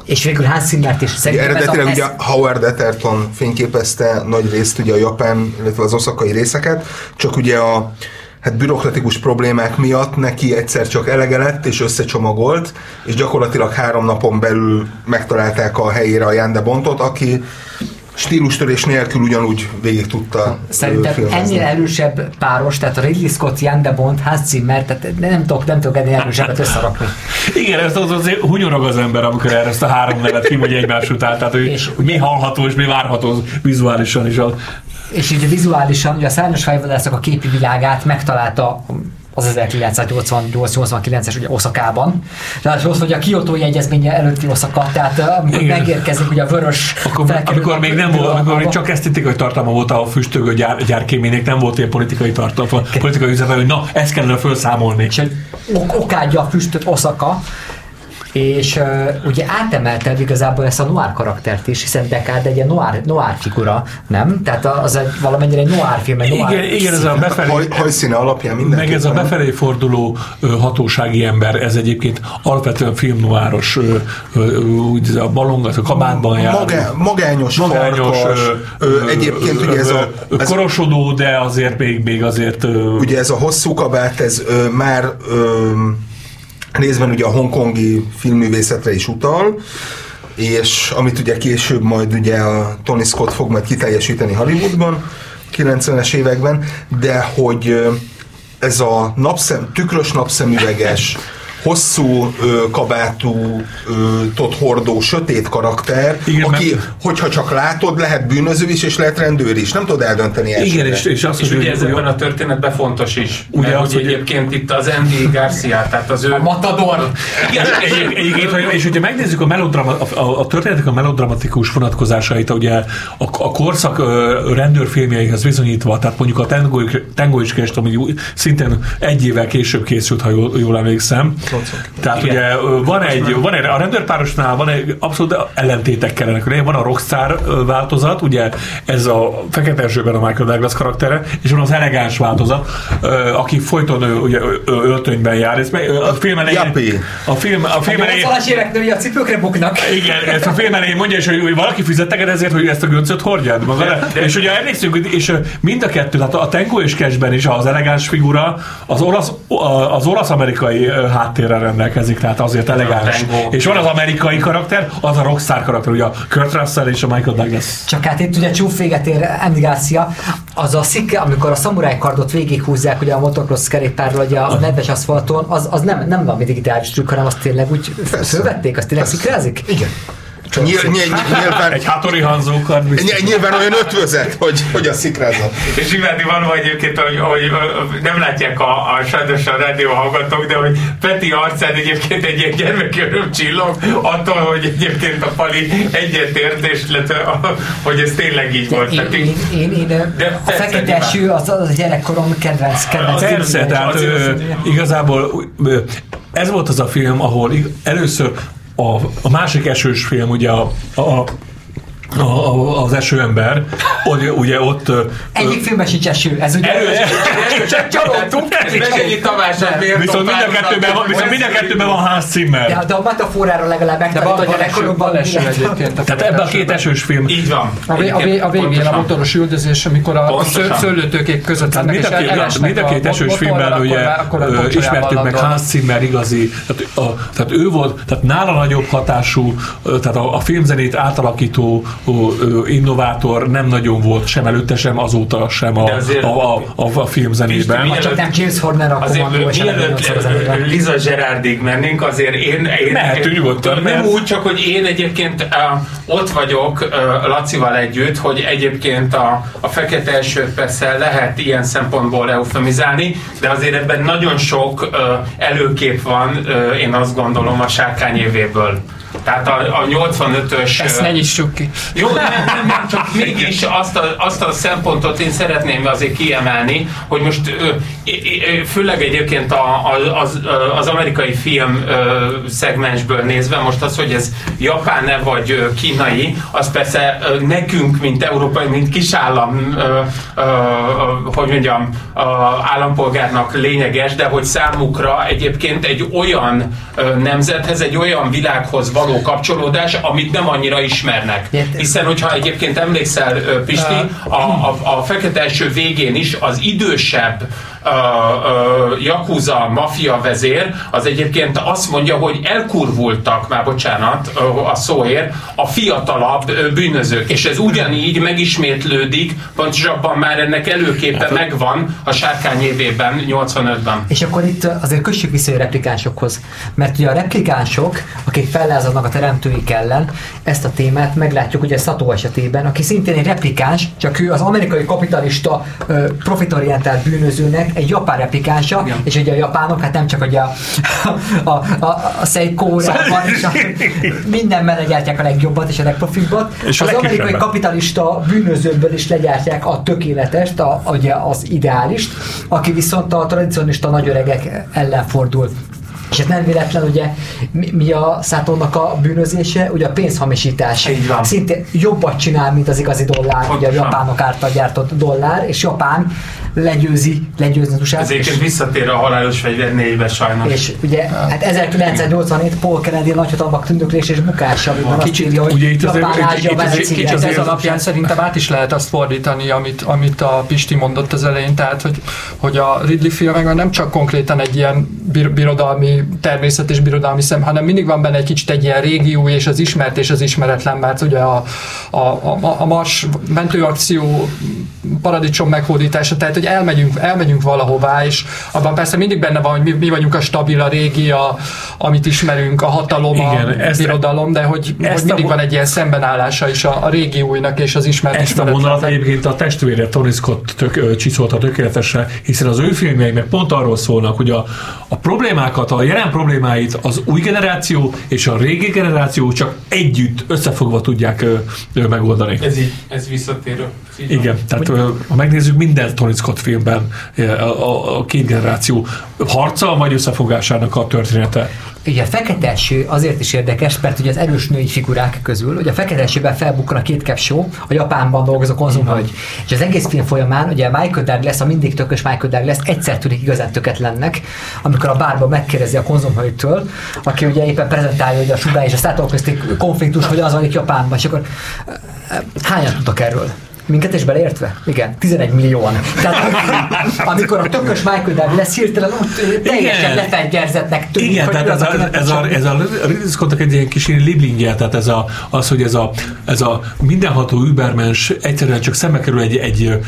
és végül Hans Zimmert is. Ugye Szerintem ez eredetileg a, ugye ez, Howard Etterton fényképezte nagy részt ugye a japán, illetve az oszakai részeket, csak ugye a hát bürokratikus problémák miatt neki egyszer csak elege lett és összecsomagolt, és gyakorlatilag három napon belül megtalálták a helyére a Jan de Bontot, aki stílustörés nélkül ugyanúgy végig tudta Szerintem filmezni. ennél erősebb páros, tehát a Ridley Scott, Jan de Bond, Hans Zimmer, tehát nem tudok, nem tudok ennél erősebbet összerakni. Igen, ez az, azért hunyorog az ember, amikor erre ezt a három nevet kimondja egymás után, tehát hogy, És- hogy mi hallható és mi várható vizuálisan is. Az, És ugye vizuálisan, ugye a szárnyas fejvadászok a képi világát megtalálta az 1988-89-es ugye Oszakában. Tehát az, hogy a Kyoto egyezménye előtti Oszaka, tehát uh, amikor Igen. megérkezik ugye a vörös akkor, amikor még nem volt, amikor még csak esztetikai tartalma volt a füstögő gyár, gyárkémének, nem volt ilyen politikai tartalma, politikai üzlet, hogy na, ezt kellene felszámolni. és hogy ok- okádja a füstöt Oszaka, és uh, ugye átemelte igazából ezt a noir karaktert is, hiszen Deckard egy noir, noir figura, nem? Tehát az egy valamennyire egy noir film, egy noir Igen, igen, ez a befelé, Haj, hajszíne alapján minden. Meg ez a befelé forduló ö, hatósági ember, ez egyébként alapvetően filmnoáros, ö, ö, ö, úgy a balong, az a kabátban jár. Magá, magányos, magányos, farkas, ö, ö, egyébként ugye ez a, ö, ez, korosodó, de azért még, még azért ö, ugye ez a hosszú kabát, ez ö, már ö, részben ugye a hongkongi filmművészetre is utal, és amit ugye később majd ugye a Tony Scott fog majd kiteljesíteni Hollywoodban, 90-es években, de hogy ez a napszem, tükrös napszemüveges, hosszú ö, kabátú, ö, tot hordó, sötét karakter, Igen, aki, mert- hogyha csak látod, lehet bűnöző is, és lehet rendőr is. Nem tudod eldönteni elsőre. igen, és, és azt És ugye hogy- ezekben a történetben fontos is. Ugye Ugye az, hogy- hogy egyébként itt az Andy Garcia, tehát az ő... A Matador! Igen, Egy- Egyébként, hogy- és hogyha megnézzük a, melodrama, a, a, a történetek a melodramatikus vonatkozásait, ugye a, a korszak ö, rendőrfilmjeihez bizonyítva, tehát mondjuk a Tango, Tango is Cash, ami szintén egy évvel később készült, ha jól, jól emlékszem. Tehát Igen. ugye van egy, van egy, a rendőrpárosnál van egy abszolút ellentétek kellenek. Ugye Van a rockstar változat, ugye ez a fekete esőben a Michael Douglas karaktere, és van az elegáns változat, aki folyton ugye, öltönyben jár. Ez a film elején, a film, a film A elején, 80-as éveknél ugye a cipőkre buknak. igen, ezt a film elején mondja, és hogy, hogy valaki fizet neked ezért, hogy ezt a göncöt hordjad maga. És ugye emlékszünk, és mind a kettő, tehát a Tango és Cashben is az elegáns figura az olasz, a- az olasz-amerikai ö, háttérrel rendelkezik, tehát azért elegáns. És van az amerikai karakter, az a rockstar karakter, ugye a Kurt Russell és a Michael Douglas. Csak hát itt ugye csúf véget ér Garcia, az a szikke, amikor a szamuráj kardot végighúzzák ugye a motocross kerékpárról, ugye a nedves aszfalton, az, az nem, nem valami digitális trükk, hanem az tényleg úgy fölvették, az tényleg szikrázik? Igen. Nyilv, nyilv, nyilván, Egy Hattori Hanzo kard biztos. ny- nyilván olyan ötvözet, hogy, hogy a szikrázat. És imádni van egyébként, hogy, hogy nem látják a, a sajnos a rádió hallgatók, de hogy Peti arcán egyébként egy ilyen gyermeki öröm csillog, attól, hogy egyébként a Pali egyetért, és illetve, hogy ez tényleg így volt. Én, én, én, én, De a fekete nyilván. eső az, az a gyerekkorom kedvenc, kedvenc Persze, tehát igazából ez volt az a film, ahol először a, a másik esős film, ugye a, a, a, a, az esőember, ugye, ugye ott Egyik filmben sincs eső, ez ugye Elő- csak csalódtunk. Ez Megennyi Tamásnak miért viszont mind a kettőben van, viszont mind a kettőben van Hans Zimmer. Ja, de a metaforára legalább De megtanít, hogy a van, eső, egyébként. Tehát ebben a két esős film Így van. A, vé- a, vé- a végén a motoros üldözés, amikor a, szőlőtőkék között lennek, mind a és két, mind a két esős filmben ugye ismertük meg. Hans Zimmer igazi, tehát, ő volt, tehát nála nagyobb hatású, tehát a, a filmzenét átalakító innovátor nem nagyon volt sem előtte, sem azóta sem a, azért- a, a, a, a filmzenében. Pisti, Ha csak nem James Horner, akkor Azért és mielőtt. Liza Gerardig mennénk, azért én... én Mehetünk én, nyugodtan, Nem mert- úgy, csak hogy én egyébként uh, ott vagyok uh, Lacival együtt, hogy egyébként a, a fekete esőt persze lehet ilyen szempontból eufemizálni, de azért ebben nagyon sok uh, előkép van, uh, én azt gondolom, a sárkány évéből. Tehát a, a 85-ös... Ezt ne nyissuk ki. jó, nem, nem, nem, csak mégis azt a, azt a szempontot én szeretném azért kiemelni, hogy most főleg egyébként a, az, az amerikai film szegmensből nézve, most az, hogy ez japán-e vagy kínai, az persze nekünk, mint európai, mint kisállam, hogy mondjam, állampolgárnak lényeges, de hogy számukra egyébként egy olyan nemzethez, egy olyan világhoz való kapcsolódás, amit nem annyira ismernek. Hiszen, hogyha egyébként emlékszel, Pisti, a, a, a Fekete Eső végén is az idősebb uh, Yakuza mafia vezér, az egyébként azt mondja, hogy elkurvultak, már bocsánat a szóért, a fiatalabb bűnözők. És ez ugyanígy megismétlődik, pontosabban már ennek előképe hát, megvan a sárkány évében, 85-ben. És akkor itt azért kössük vissza a replikánsokhoz. Mert ugye a replikánsok, akik fellázadnak a teremtőik ellen, ezt a témát meglátjuk ugye Sato esetében, aki szintén egy replikáns, csak ő az amerikai kapitalista profitorientált bűnözőnek egy japán replikánsa, Igen. és ugye a japánok, hát nem csak ugye a, a, a, a Seiko és a, mindenben legyártják a legjobbat és a legprofibbat. És az amerikai kapitalista bűnözőből is legyártják a tökéletest, a, ugye az ideálist, aki viszont a tradicionista nagyöregek ellen fordul. És ez nem véletlen, ugye mi, mi a Szátonnak a bűnözése? Ugye a pénzhamisítás. Így van. Szinte jobbat csinál, mint az igazi dollár, Pontosan. ugye a japánok által gyártott dollár, és Japán legyőzi, legyőzni az usa Ez egyébként visszatér a halálos fegyver négybe sajnos. És ugye, hát 1987 Paul Kennedy nagyhatalmak tündöklés és bukása, amiben azt írja, hogy ugye itt Japán, Ázsia, Kicsit ez alapján szerintem át is lehet azt fordítani, amit, amit a Pisti mondott az elején, tehát hogy, hogy a Ridley filmekben nem csak konkrétan egy ilyen birodalmi természet és birodalmi szem, hanem mindig van benne egy kicsit egy ilyen régió és az ismert és az ismeretlen, mert ugye a, a, a, a Mars mentőakció paradicsom meghódítása, tehát hogy elmegyünk, elmegyünk valahová, és abban persze mindig benne van, hogy mi, mi vagyunk a stabil, a régi, a, amit ismerünk, a hatalom, Igen, a birodalom, de hogy, hogy mindig a, van egy ilyen szembenállása is a, a régi újnak és az ismert Ezt a vonalat egyébként a testvére Tony Scott tök, csiszolta tökéletesen, hiszen az ő filmjei meg pont arról szólnak, hogy a, a problémákat, a jelen problémáit az új generáció és a régi generáció csak együtt összefogva tudják ö, ö, megoldani. Ez így, ez visszatérő. Igen, tehát. Ha megnézzük minden Tony Scott filmben a, a, két generáció harca vagy összefogásának a története. Ugye a fekete eső azért is érdekes, mert ugye az erős női figurák közül, ugye a fekete esőben felbukkan a két show, a Japánban dolgozó konzumhölgy. És az egész film folyamán ugye Michael Douglas, a mindig tökös Michael Douglas egyszer tűnik igazán töketlennek, amikor a bárban megkérdezi a konzumhölgytől, aki ugye éppen prezentálja hogy a Subá és a Szátor közti konfliktus, hogy az van itt Japánban, és akkor hányan tudtak erről? Minket is beleértve? Igen, 11 millióan. Tehát amikor a tökös Michael lesz hirtelen úgy teljesen lefegyverzetnek tűnik. Igen, tehát ez a, ez a, ez a Ridley Scottnak egy ilyen kis liblingje, tehát ez a, az, hogy ez a, ez a mindenható übermens egyszerűen csak szembe kerül egy, egy,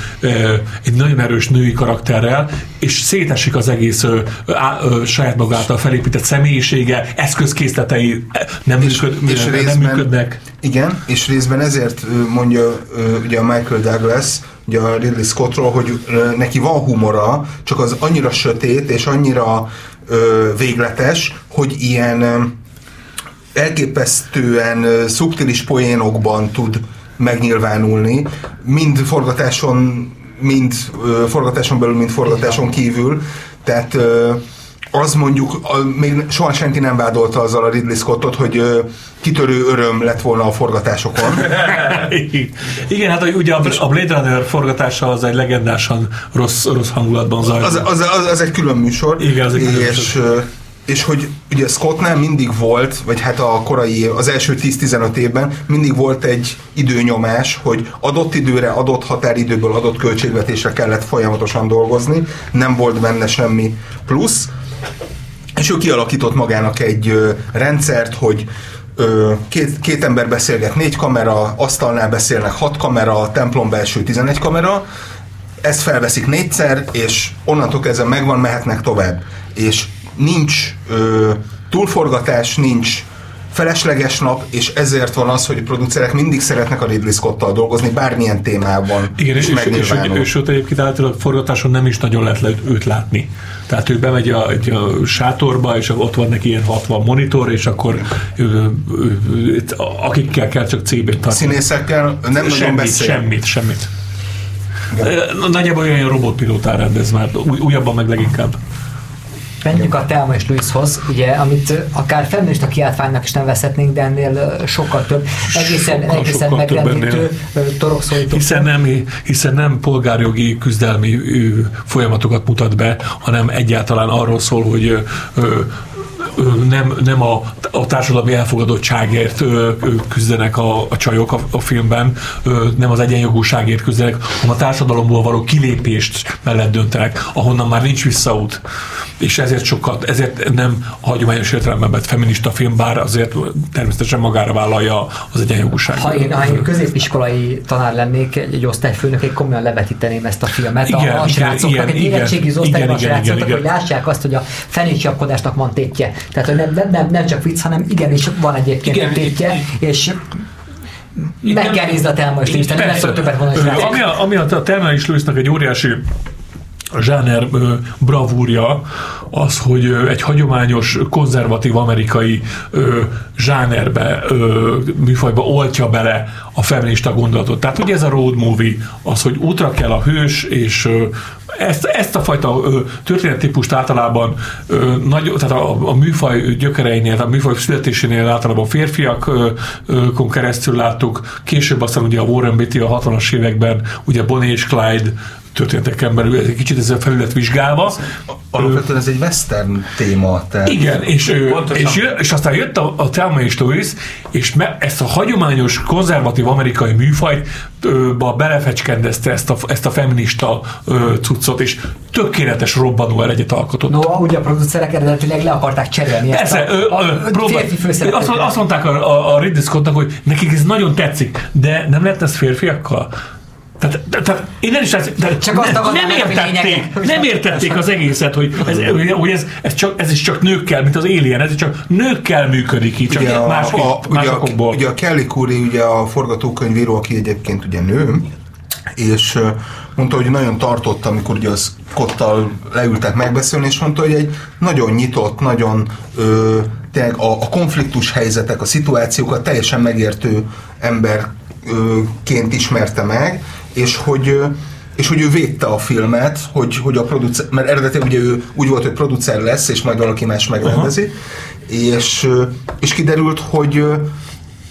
egy nagyon erős női karakterrel, és szétesik az egész ö, á, ö, saját magától felépített személyisége, eszközkészletei nem, és, működ, és nem részben, működnek. Igen, és részben ezért mondja ugye a Michael Michael Douglas, ugye a Ridley Scottról, hogy neki van humora, csak az annyira sötét és annyira ö, végletes, hogy ilyen elképesztően szubtilis poénokban tud megnyilvánulni, mind forgatáson, mind ö, forgatáson belül, mind forgatáson kívül. Tehát ö, az mondjuk, még soha senki nem vádolta azzal a Ridley Scottot, hogy kitörő öröm lett volna a forgatásokon. Igen, hát ugye a Blade Runner forgatása az egy legendásan rossz, rossz hangulatban zajlott. Az, az, az, az egy külön műsor. Igen, az egy külön és, műsor. És hogy ugye Scottnál mindig volt, vagy hát a korai, az első 10-15 évben mindig volt egy időnyomás, hogy adott időre, adott határidőből, adott költségvetésre kellett folyamatosan dolgozni, nem volt benne semmi plusz, és ő kialakított magának egy ö, rendszert, hogy ö, két, két ember beszélget, négy kamera, asztalnál beszélnek hat kamera, templom belső 11 kamera, ezt felveszik négyszer, és onnantól kezdve megvan, mehetnek tovább. És nincs ö, túlforgatás, nincs felesleges nap, és ezért van az, hogy a producerek mindig szeretnek a Ridley Scott-tal dolgozni, bármilyen témában. Igen, és, és, és, és őt egyébként általában forgatáson nem is nagyon lehet őt látni. Tehát ő bemegy a, egy a sátorba, és ott van neki ilyen 60 monitor, és akkor ő, ő, ő, akikkel kell csak CB-t tartani. Színészekkel nem semmit, nagyon beszél. Semmit, semmit. Igen. Nagyjából olyan robotpilótár rendez már, új, újabban meg leginkább. Menjünk a Telma és Luishoz, ugye, amit akár feminista kiáltványnak is nevezhetnénk, de ennél sokkal több. Egészen, sokkal, egészen megrendítő torokszólító. Hiszen nem, hiszen nem polgárjogi küzdelmi folyamatokat mutat be, hanem egyáltalán arról szól, hogy nem, nem a, a társadalmi elfogadottságért küzdenek a, a csajok a, a filmben, nem az egyenjogúságért küzdenek, hanem a társadalomból való kilépést mellett döntenek, ahonnan már nincs visszaút. És ezért sokat, ezért nem a hagyományos értelemben vett feminista film, bár azért természetesen magára vállalja az egyenjogúságot. Ha én, ha én középiskolai tanár lennék, egy, osztályfőnök, egy komolyan levetíteném ezt a filmet Igen, a, a srácoknak, igen, egy érettségi osztályban a srácoknak, hogy lássák azt, hogy a fenékcsapkodásnak van tétje. Tehát, hogy nem, nem, nem, csak vicc, hanem igenis van egyébként Igen, tétje, és meg kell nézni a Telma és Lewis, nem lesz többet mondani. Ami a, ami a Thelma és Lewisnak egy óriási zsáner bravúrja az, hogy egy hagyományos, konzervatív amerikai zsánerbe, műfajba oltja bele a feminista gondolatot. Tehát ugye ez a road movie, az, hogy útra kell a hős, és ezt, ezt a fajta történettípust általában nagy, tehát a, a műfaj gyökereinél, a műfaj születésénél általában férfiakon keresztül láttuk, később aztán ugye a Warren Beatty a 60-as években, ugye Bonnie és Clyde történeteken belül egy kicsit ez a felület vizsgálva. Alapvetően ez egy western téma. Tehát Igen, és, Pontosan. és, és aztán jött a, a Thelma és Louise, és me, ezt a hagyományos, konzervatív amerikai műfajt ö, ba belefecskendezte ezt a, ezt a feminista ö, cuccot, és tökéletes robbanó elegyet alkotott. No, ugye a producerek eredetileg le akarták cserélni Persze, ezt ö, a, a, ö, a próbál- férfi azt, azt mondták a, a, a Ridley Scottnak, hogy nekik ez nagyon tetszik, de nem lehet ez férfiakkal? Tehát, tehát én nem is de, Csak azt nem, akarnám nem értették, nem értették az egészet, hogy ez, hogy ez, ez, csak, ez is csak nőkkel, mint az Alien, ez csak nőkkel működik így, csak ugye, a, más, a, más ugye, a, okokból. ugye a Kelly Curry, ugye a forgatókönyvíró, aki egyébként ugye nő, és mondta, hogy nagyon tartott, amikor ugye az Scottal leültek megbeszélni, és mondta, hogy egy nagyon nyitott, nagyon ö, tényleg a, a konfliktus helyzetek, a szituációkat teljesen megértő emberként ismerte meg, és hogy és hogy ő védte a filmet, hogy, hogy a producer, mert eredetileg ugye ő úgy volt, hogy producer lesz, és majd valaki más megrendezi, és, ö, és kiderült, hogy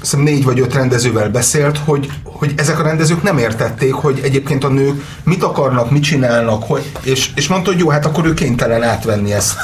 hiszem négy vagy öt rendezővel beszélt, hogy, hogy ezek a rendezők nem értették, hogy egyébként a nők mit akarnak, mit csinálnak, hogy, és, és mondta, hogy jó, hát akkor ő kénytelen átvenni ezt,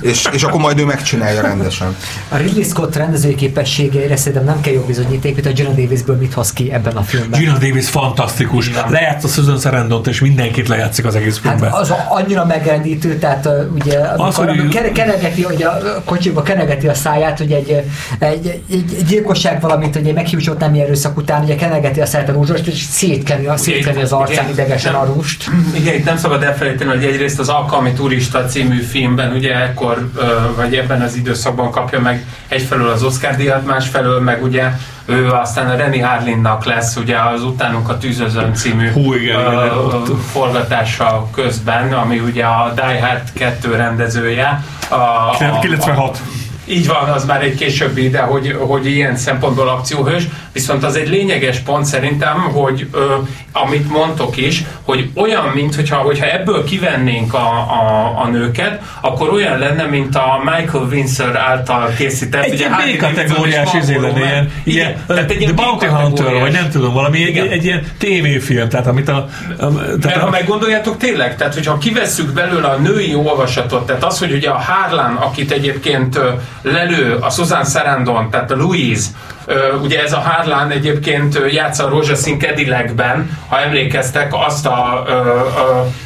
és, és akkor majd ő megcsinálja rendesen. A Ridley Scott rendezői képességeire szerintem nem kell jobb bizonyíték, mint a Gina Davisből mit hoz ki ebben a filmben. Gina Davis fantasztikus. Lejátsza Susan Sarandont, és mindenkit lejátszik az egész Hát filmben. az annyira megrendítő, tehát uh, ugye amikor, Az, hogy amikor ő- kere- kenegeti, hogy a kocsiba kenegeti a száját, hogy egy, egy, egy, egy gyilkosság, valamint hogy egy meghiúsult nemi erőszak után ugye kenegeti a száját a rúzsost, és szétkeni, a, szétkeni az arcán Igen. idegesen a rúst. Igen, itt nem szabad elfelejteni, hogy egyrészt az Alkalmi Turista című filmben, ugye ekkor, vagy ebben az időszakban kapja meg egyfelől az Oscar díjat, másfelől meg ugye ő aztán a Renny Harlinnak lesz ugye az Utánunk a tűzözön című Hú, igen, ott- forgatása közben, ami ugye a Die Hard 2 rendezője. A, a- 96. így van, az már egy későbbi, de hogy, hogy ilyen szempontból akcióhős, viszont az egy lényeges pont szerintem, hogy ö, amit mondtok is, hogy olyan, mint hogyha, hogyha ebből kivennénk a, a, a nőket, akkor olyan lenne, mint a Michael Windsor által készített. Egy ugye Davidson és izé lenne, ilyen, ilyen, tehát egy The ilyen Bounty Hunter, vagy nem tudom, valami, egy, Igen. egy ilyen tévéfilm, tehát amit a... a Mert tehát ha a, meggondoljátok tényleg, tehát hogyha kivesszük belőle a női olvasatot, tehát az, hogy ugye a Harlan, akit egyébként lelő a Susan Sarandon, tehát a Louise, ugye ez a Harlan egyébként játsza a Rózsaszín Cadillacben, ha emlékeztek, azt a ö,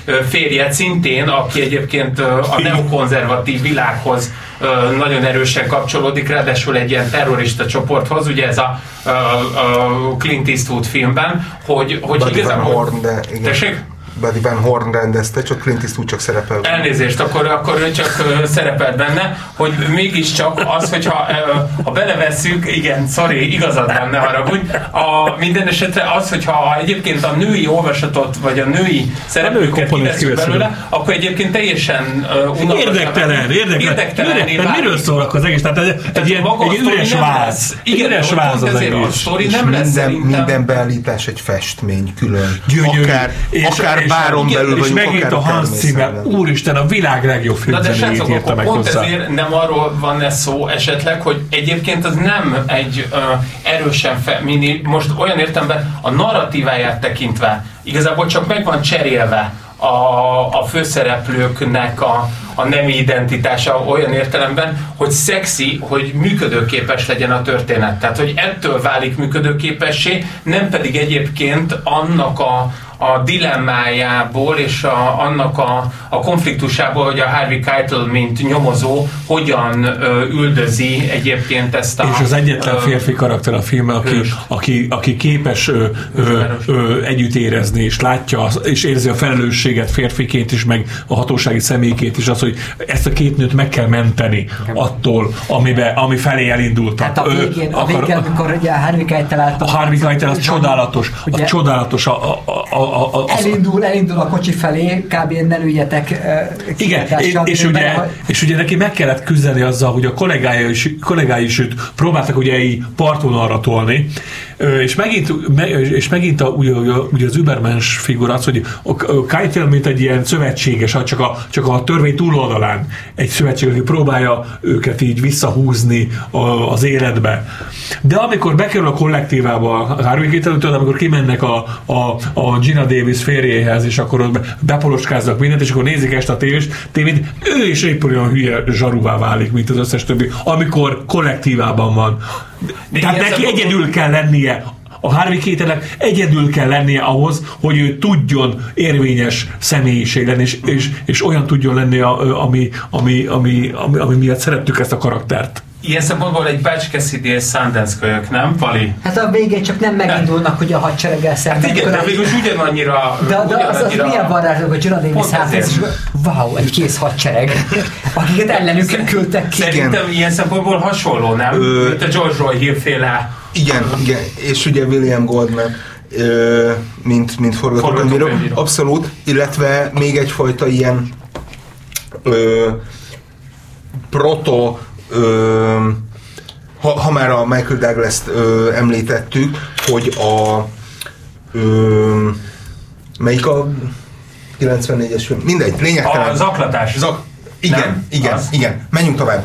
ö, férjet szintén, aki egyébként a neokonzervatív világhoz nagyon erősen kapcsolódik, ráadásul egy ilyen terrorista csoporthoz, ugye ez a, ö, ö, Clint Eastwood filmben, hogy, hogy Van igazából... Horn, de igen. Tessék? Buddy Van Horn rendezte, csak Clint Eastwood csak szerepel. Elnézést, akkor, akkor ő csak szerepelt benne, hogy mégiscsak az, hogyha ha belevesszük, igen, sorry, igazad van, ne haragudj, a, minden esetre az, hogyha egyébként a női olvasatot, vagy a női szereplőket kiveszünk. belőle, akkor egyébként teljesen unalmas. Érdektelen, érdektelen. Érdektelen. Mert miről szólnak az egész? Tehát egy, egy ilyen a egy üres nem váz. lesz. Egy Igen, üres váz az a egész. És nem minden, minden beállítás egy festmény külön. Gyönyörű. Akár, akár báron igen, belül és vagyunk, megint akár a Hans Zimmer, úristen, a világ legjobb filmzenéjét írta meg pont hozzá. ezért nem arról van ez szó esetleg, hogy egyébként az nem egy ö, erősen femini, most olyan értemben a narratíváját tekintve igazából csak meg van cserélve a, a főszereplőknek a, a nemi identitása olyan értelemben, hogy szexi, hogy működőképes legyen a történet. Tehát, hogy ettől válik működőképessé, nem pedig egyébként annak a, a dilemmájából és a, annak a, a konfliktusából, hogy a Harvey Keitel, mint nyomozó, hogyan ö, üldözi egyébként ezt a... És az egyetlen férfi karakter a filmben, aki, aki, aki képes ö, ö, ö, együtt érezni, és látja, és érzi a felelősséget férfiként is, meg a hatósági személyként is, az, hogy ezt a két nőt meg kell menteni attól, amibe, ami felé elindultak. Tehát a végén, a akar- végén amikor ugye a Harvey Keitel a Harvey Keitel az csodálatos, az ugye csodálatos, a, a, a, a, a, az, Elindul, elindul a kocsi felé, kb. ne lüljetek eh, Igen, és, és, ugye, és ugye neki meg kellett küzdeni azzal, hogy a kollégái is, kollégái is őt próbáltak ugye így partvonalra tolni, Ö, és megint, me- és megint a, ugye, ugye az Übermens figura az, hogy Keitel, mint egy ilyen szövetséges, csak a, csak a törvény túloldalán egy szövetség, aki próbálja őket így visszahúzni a, az életbe. De amikor bekerül a kollektívába a Harvey Keitel, amikor kimennek a, a, a Gina Davis férjéhez, és akkor ott be- bepoloskáznak mindent, és akkor nézik este a tévés, tévét, ő is épp olyan hülye zsaruvá válik, mint az összes többi, amikor kollektívában van. De Tehát ilyen neki egyedül kell lennie a Harvey Keitelnek egyedül kell lennie ahhoz, hogy ő tudjon érvényes személyiség lenni, és, és, és olyan tudjon lenni, ami, ami, ami, ami, ami miatt szerettük ezt a karaktert. Ilyen szempontból egy Cassidy és Sundance kölyök, nem, Pali? Hát a végén csak nem megindulnak, hogy a hadsereggel szemben. Hát igen, de végül is ugyanannyira... de, de az, az ugyanannyira- milyen varázsló, hogy Jonah Davis hát, és wow, egy kész hadsereg, akiket ellenük küldtek ki. Szerintem ilyen szempontból hasonló, nem? Ö- Mint a George Roy Hill féle Igen, igen, és ugye William Goldman, mint, mint Forgatókönyvíró. abszolút, illetve még egyfajta ilyen ö, proto ö, ha, ha már a Michael Douglas-t ö, említettük, hogy a ö, melyik a 94-es film? Mindegy, lényegtelen. A zaklatás. Zak, igen, Nem? igen, Az. igen. Menjünk tovább.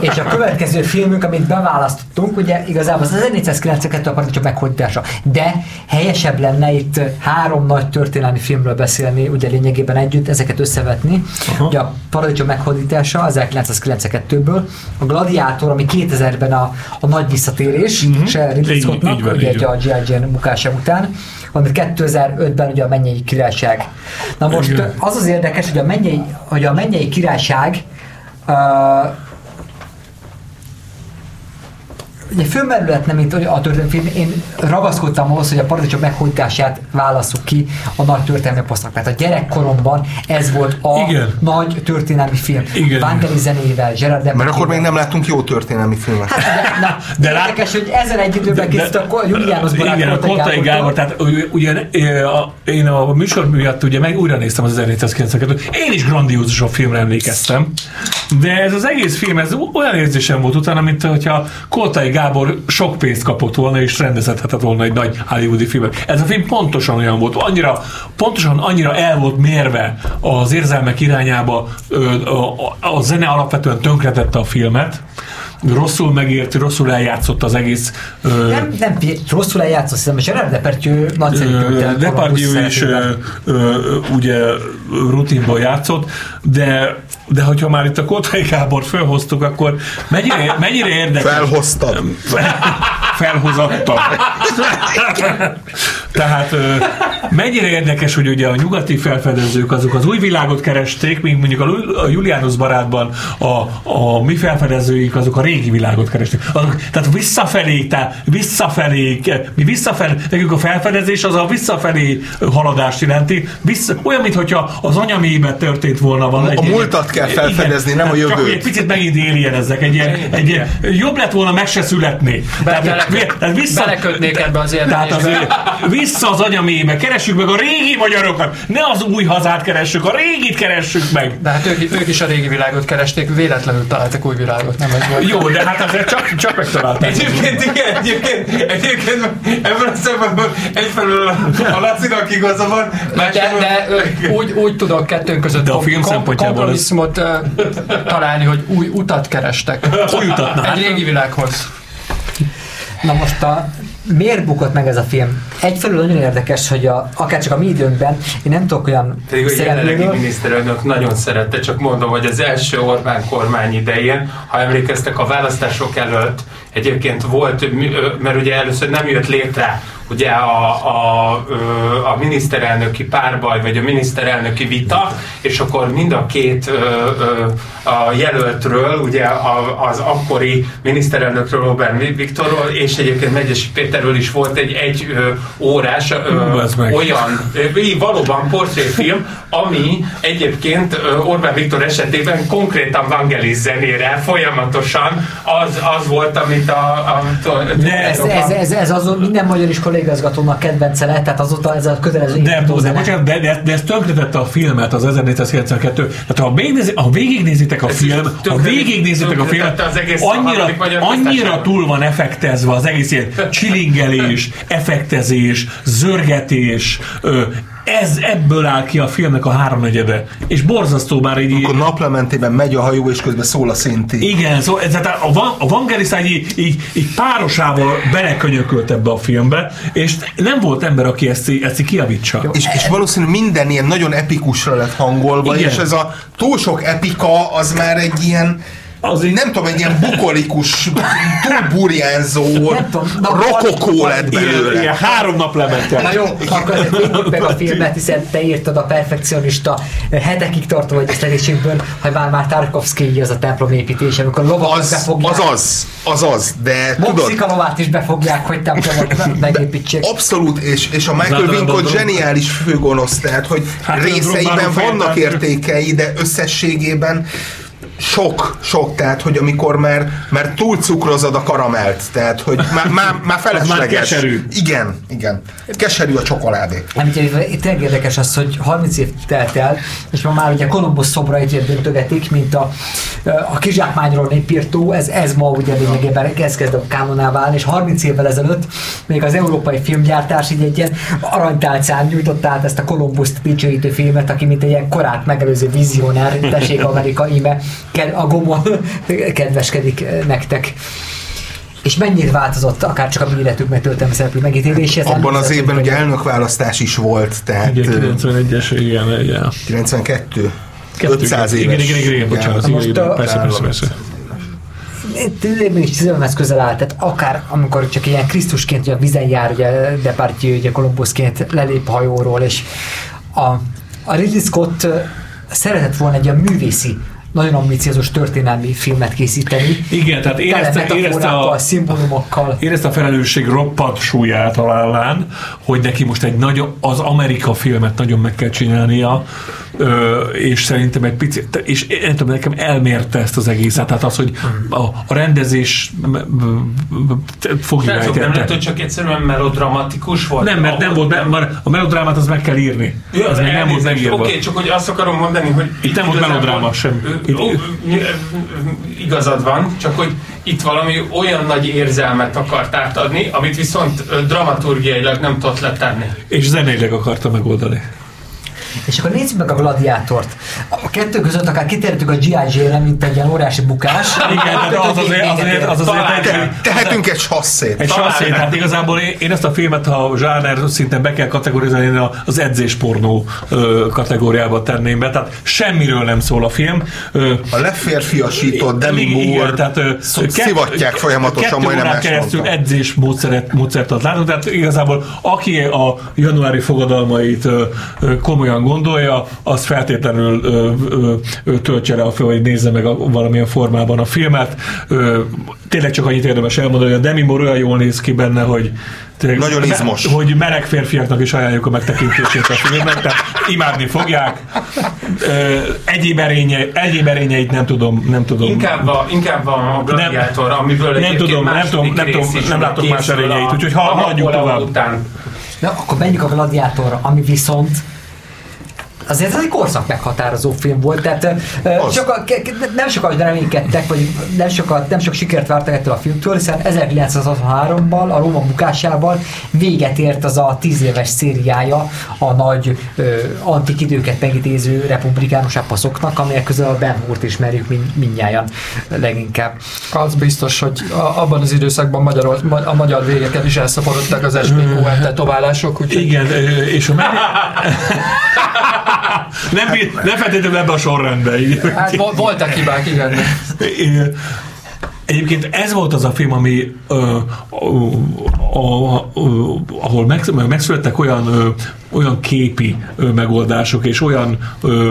És a következő filmünk, amit beválasztottunk, ugye igazából az 1492 a paradicsom meghódítása. De helyesebb lenne itt három nagy történelmi filmről beszélni, ugye lényegében együtt, ezeket összevetni. Aha. Ugye a paradicsom meghódítása 1992-ből, a Gladiátor, ami 2000-ben a, a nagy visszatérés, uh-huh. se Ridley Így- Scottnak, ugye így a. G.I. Jane mukása után, amit 2005-ben ugye a Mennyei Királyság. Na most Igen. az az érdekes, hogy a Mennyei, hogy a Mennyei Királyság uh, ugye fölmerülhetne, mint a történelmi film, én ragaszkodtam ahhoz, hogy a paradicsom meghódítását válasszuk ki a nagy történelmi posztnak. Mert a gyerekkoromban ez volt a Igen. nagy történelmi film. Igen. Vangelis zenével, Gerard Mert Depardieu-vel. akkor még nem láttunk jó történelmi filmet. Hát, de, na, De lát- érdekes, hogy ezen egy időben készült a Juliánus barát Igen, a Koltai. Gábor, tehát a, én a műsor miatt ugye meg újra néztem az 1492 Én is grandiózus a filmre emlékeztem, de ez az egész film, ez olyan érzésem volt utána, mint hogyha Koltai Gábor sok pénzt kapott volna, és rendezhetett volna egy nagy hollywoodi filmet. Ez a film pontosan olyan volt, annyira, pontosan annyira el volt mérve az érzelmek irányába, a, a, a zene alapvetően tönkretette a filmet, rosszul megért, rosszul eljátszott az egész ö, Nem, nem, rosszul eljátszott, hiszem, Gerard Depardieu nagyszerű Ö, történet. Depardieu is ö, ö, ugye rutinból játszott, de de hogyha már itt a Kotai Gábor felhoztuk, akkor mennyire, mennyire érdekes? Felhoztad. Felhozattam. Tehát mennyire érdekes, hogy ugye a nyugati felfedezők azok az új világot keresték, míg mondjuk a, Julianus barátban a, a mi felfedezőink azok a régi világot keresték. Azok, tehát visszafelé, tehát visszafelé, mi visszafelé, nekünk a felfedezés az a visszafelé haladást jelenti, vissza, olyan, mintha az anyamébe történt volna valami. A múltat kell felfedezni, nem a Csak jövőt. hogy egy picit megint éljen ezek, egy ilyen, egy ilyen, jobb lett volna meg se születni. Be- Tehát, bele- tehát vissza, belekötnék ebbe az Tehát azért vissza az anyamébe, keressük meg a régi magyarokat, ne az új hazát keressük, a régit keressük meg. De hát ők, ők is a régi világot keresték, véletlenül találtak új világot, nem ez volt. Jó, de hát azért csak, csak megtalálták. Egyébként igen, egyébként, egyébként ebben a szempontból egyfelől a, Lacinak igaza van, De, másfelől de ö, úgy, úgy tudok kettőnk között De a film szempontjából kompromisszumot ö, találni, hogy új utat kerestek. Új utat, Egy hát, régi világhoz. Na most a miért bukott meg ez a film? Egyfelől nagyon érdekes, hogy a, akár csak a mi időnkben, én nem tudok olyan Pedig a jelenlegi miniszterelnök nagyon szerette, csak mondom, hogy az első Orbán kormány idején, ha emlékeztek a választások előtt, egyébként volt, mert ugye először nem jött létre ugye a, a, a miniszterelnöki párbaj, vagy a miniszterelnöki vita, és akkor mind a két a jelöltről, ugye az akkori miniszterelnökről, Orbán Viktorról, és egyébként Megyesi Péterről is volt egy egy órás ö, olyan, ö, valóban portréfilm, ami egyébként ö, Orbán Viktor esetében konkrétan Vangelis zenére folyamatosan az, az volt, amit a, a, a ez, ez, ez, ez azon minden magyar iskolai kedvence lett, tehát azóta ez a kötelező De, de, bocsánat, de, de, de ez tönkretette a filmet, az 1492. Tehát ha, végignézi, ha végignézitek a Ez film, ha végignézitek a filmet, tönkretette az egész annyira, annyira túl van effektezve az egész ilyen csilingelés, effektezés, zörgetés, ö, ez ebből áll ki a filmnek a háromnegyede. És borzasztó már így... Akkor naplementében megy a hajó, és közben szól a szinti. Igen, szóval ez, tehát a, Van, a Vangelis így, így, így párosával belekönyökölt ebbe a filmbe, és nem volt ember, aki ezt, ezt így kiavítsa. És, és valószínűleg minden ilyen nagyon epikusra lett hangolva, Igen. és ez a túl sok epika, az már egy ilyen Az így- nem tudom, egy ilyen bukolikus, túl burjánzó Nem tudom, na, rokokó lett Ilyen, belőle. ilyen három nap lemente. Na jó, akkor azért meg a filmet, hiszen te írtad a perfekcionista hetekig tartó egyeztetésünkből, hogy már már Tarkovsky az a templom építése, amikor lovakat Az, befogják. az az, az az, de tudod, Moxika lovát is befogják, hogy templomot megépítsék. Abszolút, és, és a Michael Wincott zseniális főgonosz, tehát hogy Hát, részeiben vannak értékei, de összességében sok, sok, tehát hogy amikor már, már túl cukrozod a karamelt, tehát hogy már, már, már felesleges. keserű. Igen, igen. Keserű a csokoládé. Nem, ugye itt tényleg érdekes az, hogy 30 év telt el, és ma már ugye Kolumbusz szobrait döntögetik, mint a, a kizsákmányról népírtó, ez, ez ma ugye lényegében ez kezd a kánoná válni, és 30 évvel ezelőtt még az európai filmgyártás így egy ilyen aranytálcán nyújtotta át ezt a Kolumbuszt dicsőítő filmet, aki mint egy ilyen korát megelőző vizionár, tessék Amerika, íme a gomon kedveskedik eh, nektek. És mennyit változott akár csak a mi életük megtöltem szereplő megítélése? Ez Abban az évben ugye elnökválasztás is volt, tehát Igen, ö, 91-es, igen, igen. 92. Kettő, 500 igen, éves. Igen, igen, igen, bocsánat, igen, most igen, a- persze, persze, persze. tényleg is szívemhez közel áll, tehát akár amikor csak ilyen Krisztusként ugye a vizen jár, ugye Depardieu, ugye Kolumbuszként lelép a hajóról, és a, a Ridley Scott ö, szeretett volna egy ilyen művészi, nagyon ambiciózus történelmi filmet készíteni. Igen, tehát érezte, érezte a, szimbólumokkal. érezte a felelősség roppant súlyát a lállán, hogy neki most egy nagyon, az Amerika filmet nagyon meg kell csinálnia, ö, és szerintem egy picit, és nem tudom, nekem elmérte ezt az egészet, tehát az, hogy a, a rendezés fogja nem lehet, hogy csak egyszerűen melodramatikus volt? Nem, mert nem volt, nem, mert a melodrámát az meg kell írni. Ja, az még nem volt megírva. Oké, csak hogy azt akarom mondani, hogy... Itt nem volt melodráma sem. Itt- ó, Igazad van, csak hogy itt valami olyan nagy érzelmet akart átadni, amit viszont dramaturgiailag nem tudott letenni. És zeneileg akarta megoldani. És akkor nézzük meg a gladiátort. A kettő között akár kitértük a G.I. Jane-re, mint egy ilyen óriási bukás. Igen, tehát az azért, azért, az azért egy, Te, tehetünk egy sasszét. Egy sasszét, hát igazából én, én ezt a filmet, ha zsáner szinten be kell kategorizálni, én a- az edzéspornó kategóriába tenném be, tehát semmiről nem szól a film. Ö, A leférfiasított Demi Moore tehát, szivatják folyamatosan, kettő majdnem ezt keresztül mondtam. edzés módszeret, módszert ad látunk, tehát igazából aki a januári fogadalmait komolyan gondolja, az feltétlenül ö, ö, ö, töltse rá a fel, hogy nézze meg a, valamilyen formában a filmet. Ö, tényleg csak annyit érdemes elmondani, hogy a Demi Moore olyan jól néz ki benne, hogy tényleg- Nagyon izmos. hogy meleg férfiaknak is ajánljuk a megtekintését a filmnek, tehát imádni fogják. Ö, egyéb, erénye, egyéb erényeit nem tudom, nem tudom. Inkább a, inkább a gladiátor, amiből nem tudom, nem tudom, nem tudom, nem látok más erényeit, úgyhogy ha- Napóleon tovább. Után. Na, akkor menjünk a gladiátorra, ami viszont azért ez egy korszak meghatározó film volt, tehát Az. soka, nem sokan reménykedtek, vagy nem, sokat, nem sok sikert vártak ettől a filmtől, hiszen 1963-ban, a Róma bukásával véget ért az a tíz éves szériája a nagy ö, antik időket megidéző republikánus epaszoknak, amelyek közül a Ben Hurt ismerjük mind, mindnyájan leginkább. Az biztos, hogy a, abban az időszakban magyar, a magyar végeken is elszaporodtak az SBO tetoválások, úgyhogy Igen, és a nem, nem feltétlenül ebbe a sorrendbe. így. hát vo- voltak hibák, igen. Egyébként ez volt az a film, ami ö, ö, a, ö, ahol meg, megszülettek olyan, ö, olyan képi ö, megoldások, és olyan ö,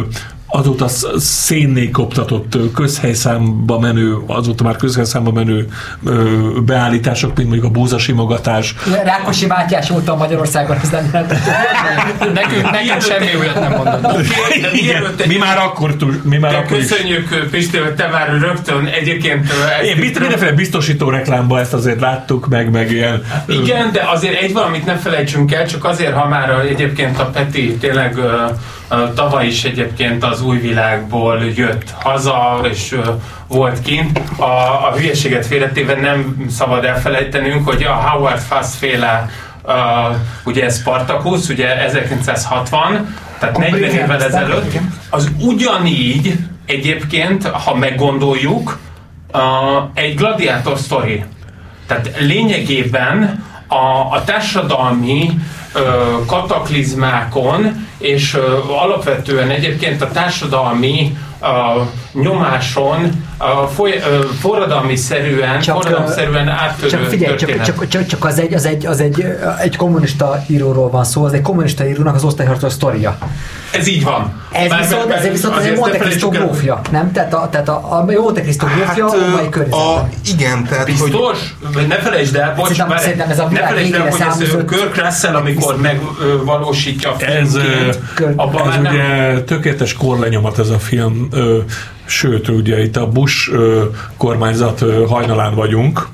azóta sz- szénné koptatott közhelyszámba menő, azóta már közhelyszámba menő ö, beállítások, mint mondjuk a búzasimogatás, Rákosi Mátyás óta Magyarországon ez nem nem Nekünk, nekünk semmi olyat nem mondott. Mi már akkor, tud- mi már akkor köszönjük, Pisti, hogy te már rögtön egyébként... Én mindenféle biztosító reklámba ezt azért láttuk, meg, meg ilyen... Igen, de azért egy valamit ne felejtsünk el, csak azért, ha már egyébként a Peti tényleg tavaly is egyébként az új világból jött haza, és volt kint. A, a hülyeséget félretéve nem szabad elfelejtenünk, hogy a Howard Fuss féle Uh, ugye Spartacus, ugye 1960, tehát 40 igen, évvel ezelőtt, az ugyanígy egyébként, ha meggondoljuk, uh, egy gladiátor sztori. Tehát lényegében a, a társadalmi kataklizmákon és alapvetően egyébként a társadalmi nyomáson foly, forradalmi szerűen, Csak, forradalomszerűen áttörő Csak figyelj, csak, történet. csak, csak, csak az, egy, az, egy, az egy, egy kommunista íróról van szó, az egy kommunista írónak az osztályharcos sztoria. Ez így van. Ez Bár- viszont, bár- ez viszont az egy Monte Cristo grófja, nem? Tehát a, tehát a, a Monte Cristo grófja hát, a mai környezetben. igen, tehát hogy Biztos? Vagy Ne felejtsd el, bocs, Szerintem- várj, szerintem ez a ne felejtsd el, hogy ez Kirk Russell, amikor megvalósítja a Ez, filmként, abban ez már nem ugye tökéletes korlenyomat ez a film, sőt, ugye itt a Bush kormányzat hajnalán vagyunk,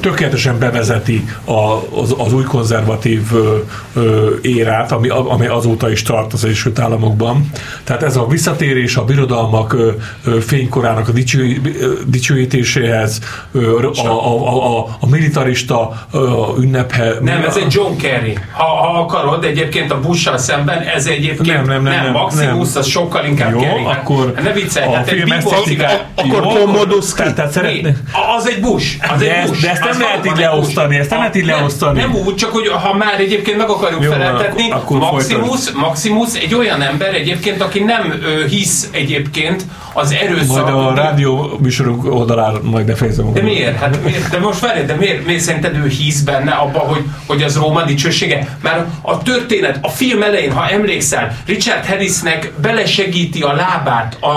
tökéletesen bevezeti a, az, az új konzervatív ö, ö, érát, ami, ami azóta is tart az Egyesült Államokban. Tehát ez a visszatérés a birodalmak ö, ö, fénykorának a dicső, ö, dicsőítéséhez, ö, a, a, a, a militarista ö, ünnephe. Nem, ez egy John Kerry. Ha, ha akarod, egyébként a bush szemben ez egyébként Nem, nem, nem, nem, Maximus, nem. az sokkal inkább Jó, Kerry. Hát- akkor hát ne viccelj, a hát egy film cigár- akkor Commodus tehát, tehát Mi? szeretné, Az egy bush, az egy ezt- de ezt nem lehet így leosztani, ezt nem lehet így leosztani. Nem úgy, csak hogy ha már egyébként meg akarjuk Jó, feleltetni, akkor Maximus, Maximus egy olyan ember egyébként, aki nem ö, hisz egyébként az erőszak. majd a rádió műsorunk oldalán majd befejezem. De miért? Hát miért? De most várj, de miért, miért szerinted ő hisz benne abba, hogy, hogy az Róma dicsősége? Már a történet, a film elején, ha emlékszel, Richard Harrisnek belesegíti a lábát a,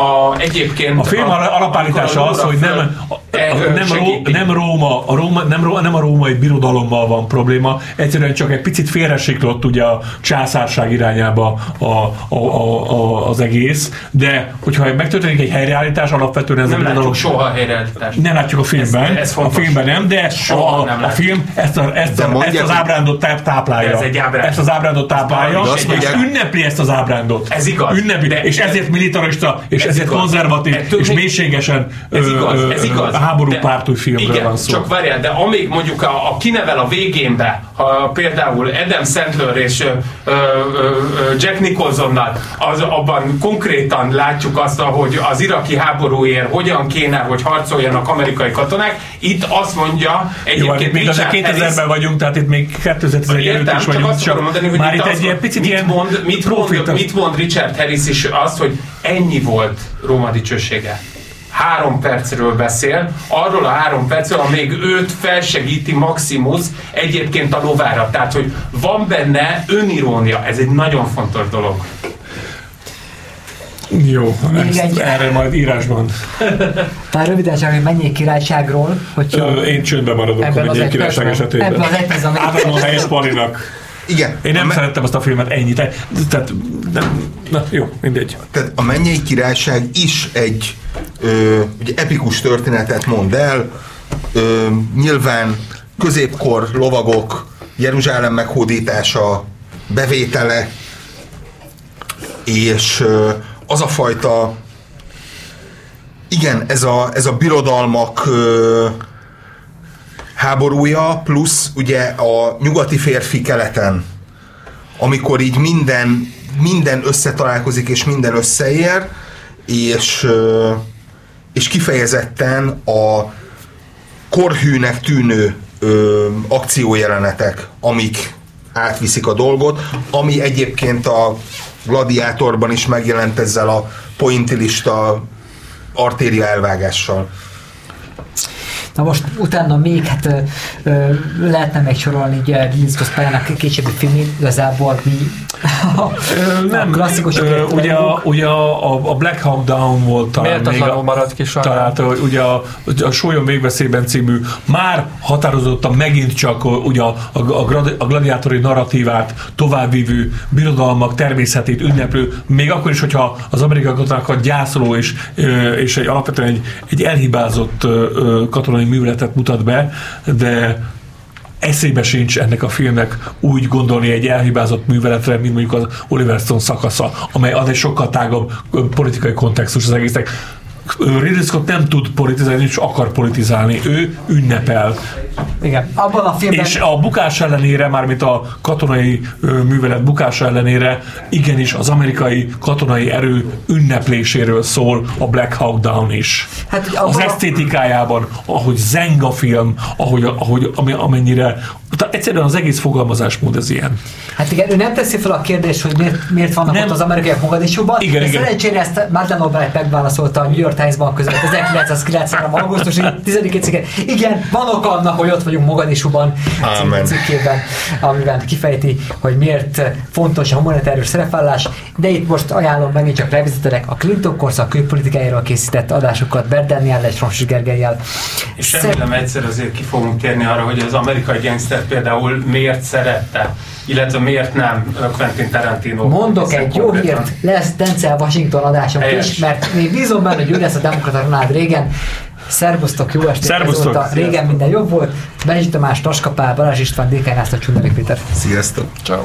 a egyébként... A film a, alapállítása az, hogy nem, nem, Ró, nem, Róma, a Róma, nem, Ró, nem a római birodalommal van probléma, egyszerűen csak egy picit félresiklott ugye a császárság irányába a, a, a, a, az egész, de hogyha megtörténik egy helyreállítás, alapvetően ez Nem birodalom... látjuk soha a helyreállítást. Nem látjuk a filmben, Ez- ez a filmben nem, de Soha a, nem a film ezt, a, ezt, a, ezt mondják, az hogy- ábrándot táp- táplálja. Ez egy ábránd. Ezt az ábrándot táplálja, valami, és mondják- ünnepli ezt az ábrándot. Ez igaz. Ünnepli, De- és ezért militarista, és Ez ezért igaz. konzervatív, Ettől és még- mélységesen Ez igaz, ez igaz. háború De- pártú filmről igen, van szó. csak várjál, de amíg mondjuk a, a kinevel a végénbe, ha például Adam Sandler és ö, ö, ö, Jack Nicholsonnal, az, abban konkrétan látjuk azt, hogy az iraki háborúért hogyan kéne, hogy harcoljanak amerikai katonák. Itt azt mondja Jó, egyébként még azért Richard Harris, 2000-ben vagyunk, tehát itt még 2011 előtt is csak vagyunk, azt akarom mondani, hogy már itt itt az egy van- picit mit ilyen mond, mit, mond, mit mond Richard Harris is azt, hogy ennyi volt Róma dicsősége. Három percről beszél, arról a három percről, amíg őt felsegíti Maximus egyébként a lovára. Tehát, hogy van benne önirónia. Ez egy nagyon fontos dolog. Jó, ezt, egy- erre majd írásban. Tehát röviden csak egy mennyi királyságról, hogyha Ö, Én csöndben maradok ebben a az egy királyság esetében. ebben az egy percben, Átadom a helyet Palinak. igen. Én nem me- szerettem azt a filmet ennyit. Tehát, nem, na jó, mindegy. Tehát a Mennyei Királyság is egy ö, ugye epikus történetet mond el, ö, nyilván középkor lovagok, Jeruzsálem meghódítása, bevétele, és ö, az a fajta igen, ez a, ez a birodalmak ö, háborúja, plusz ugye a nyugati férfi keleten, amikor így minden, minden összetalálkozik és minden összeér, és, ö, és kifejezetten a korhűnek tűnő ö, akciójelenetek, amik átviszik a dolgot, ami egyébként a gladiátorban is megjelent ezzel a pointilista artéria elvágással. Na most utána még, hát ö, ö, lehetne még sorolni ugye Scott pályának későbbi filmét, igazából mi nem, klasszikus ö, ugye, a, ugye a, a Black Hawk Down volt talán még a, maradt ki hogy ugye a, a Sólyon végveszélyben című már határozottan megint csak ugye a, a, a, a gladiátori narratívát továbbvívő birodalmak természetét ünneplő, még akkor is, hogyha az amerikai katonákat gyászoló és, és egy, alapvetően egy, egy elhibázott ö, katonai műveletet mutat be, de eszébe sincs ennek a filmnek úgy gondolni egy elhibázott műveletre, mint mondjuk az Oliver Stone szakasza, amely az egy sokkal tágabb politikai kontextus az egésznek. Ridley Scott nem tud politizálni, és akar politizálni. Ő ünnepel. igen, abban a filmben És a bukás ellenére, mármint a katonai művelet bukása ellenére, igenis az amerikai katonai erő ünnepléséről szól a Black Hawk Down is. Hát, az abban a- esztétikájában, ahogy zeng a film, ahogy, ahogy amennyire, tehát egyszerűen az egész fogalmazásmód ez ilyen. Hát igen, ő nem teszi fel a kérdést, hogy miért, miért vannak Nem. ott az amerikaiak Mogadisúban, Igen, de igen. szerencsére ezt Madeleine Albright megválaszolta a New York Times-ban között 1993. augusztusi 10 cikke. Igen, van ok annak, hogy ott vagyunk Mogadisúban című Ámen. cikkében, amiben kifejti, hogy miért fontos a humanitárius szerepvállás, de itt most ajánlom megint csak revizitelek a Clinton korszak külpolitikájáról készített adásokat Bert Daniel és Ronsis Gergelyel. És remélem egyszer azért ki fogunk térni arra, hogy az amerikai gangster például miért szerette, illetve miért nem Quentin Tarantino. Mondok egy jó konkrétan- hírt, lesz Denzel Washington adásunk Helyes. is, mert még bízom benne, hogy ő lesz a demokrata Ronald Reagan. Szervusztok, jó estét! Szervusztok. Ezóta régen Sziasztok. minden jobb volt. Benizsi Tamás, Taskapál, Balázs István, DK Nászló, Csundari Péter. Sziasztok! Ciao.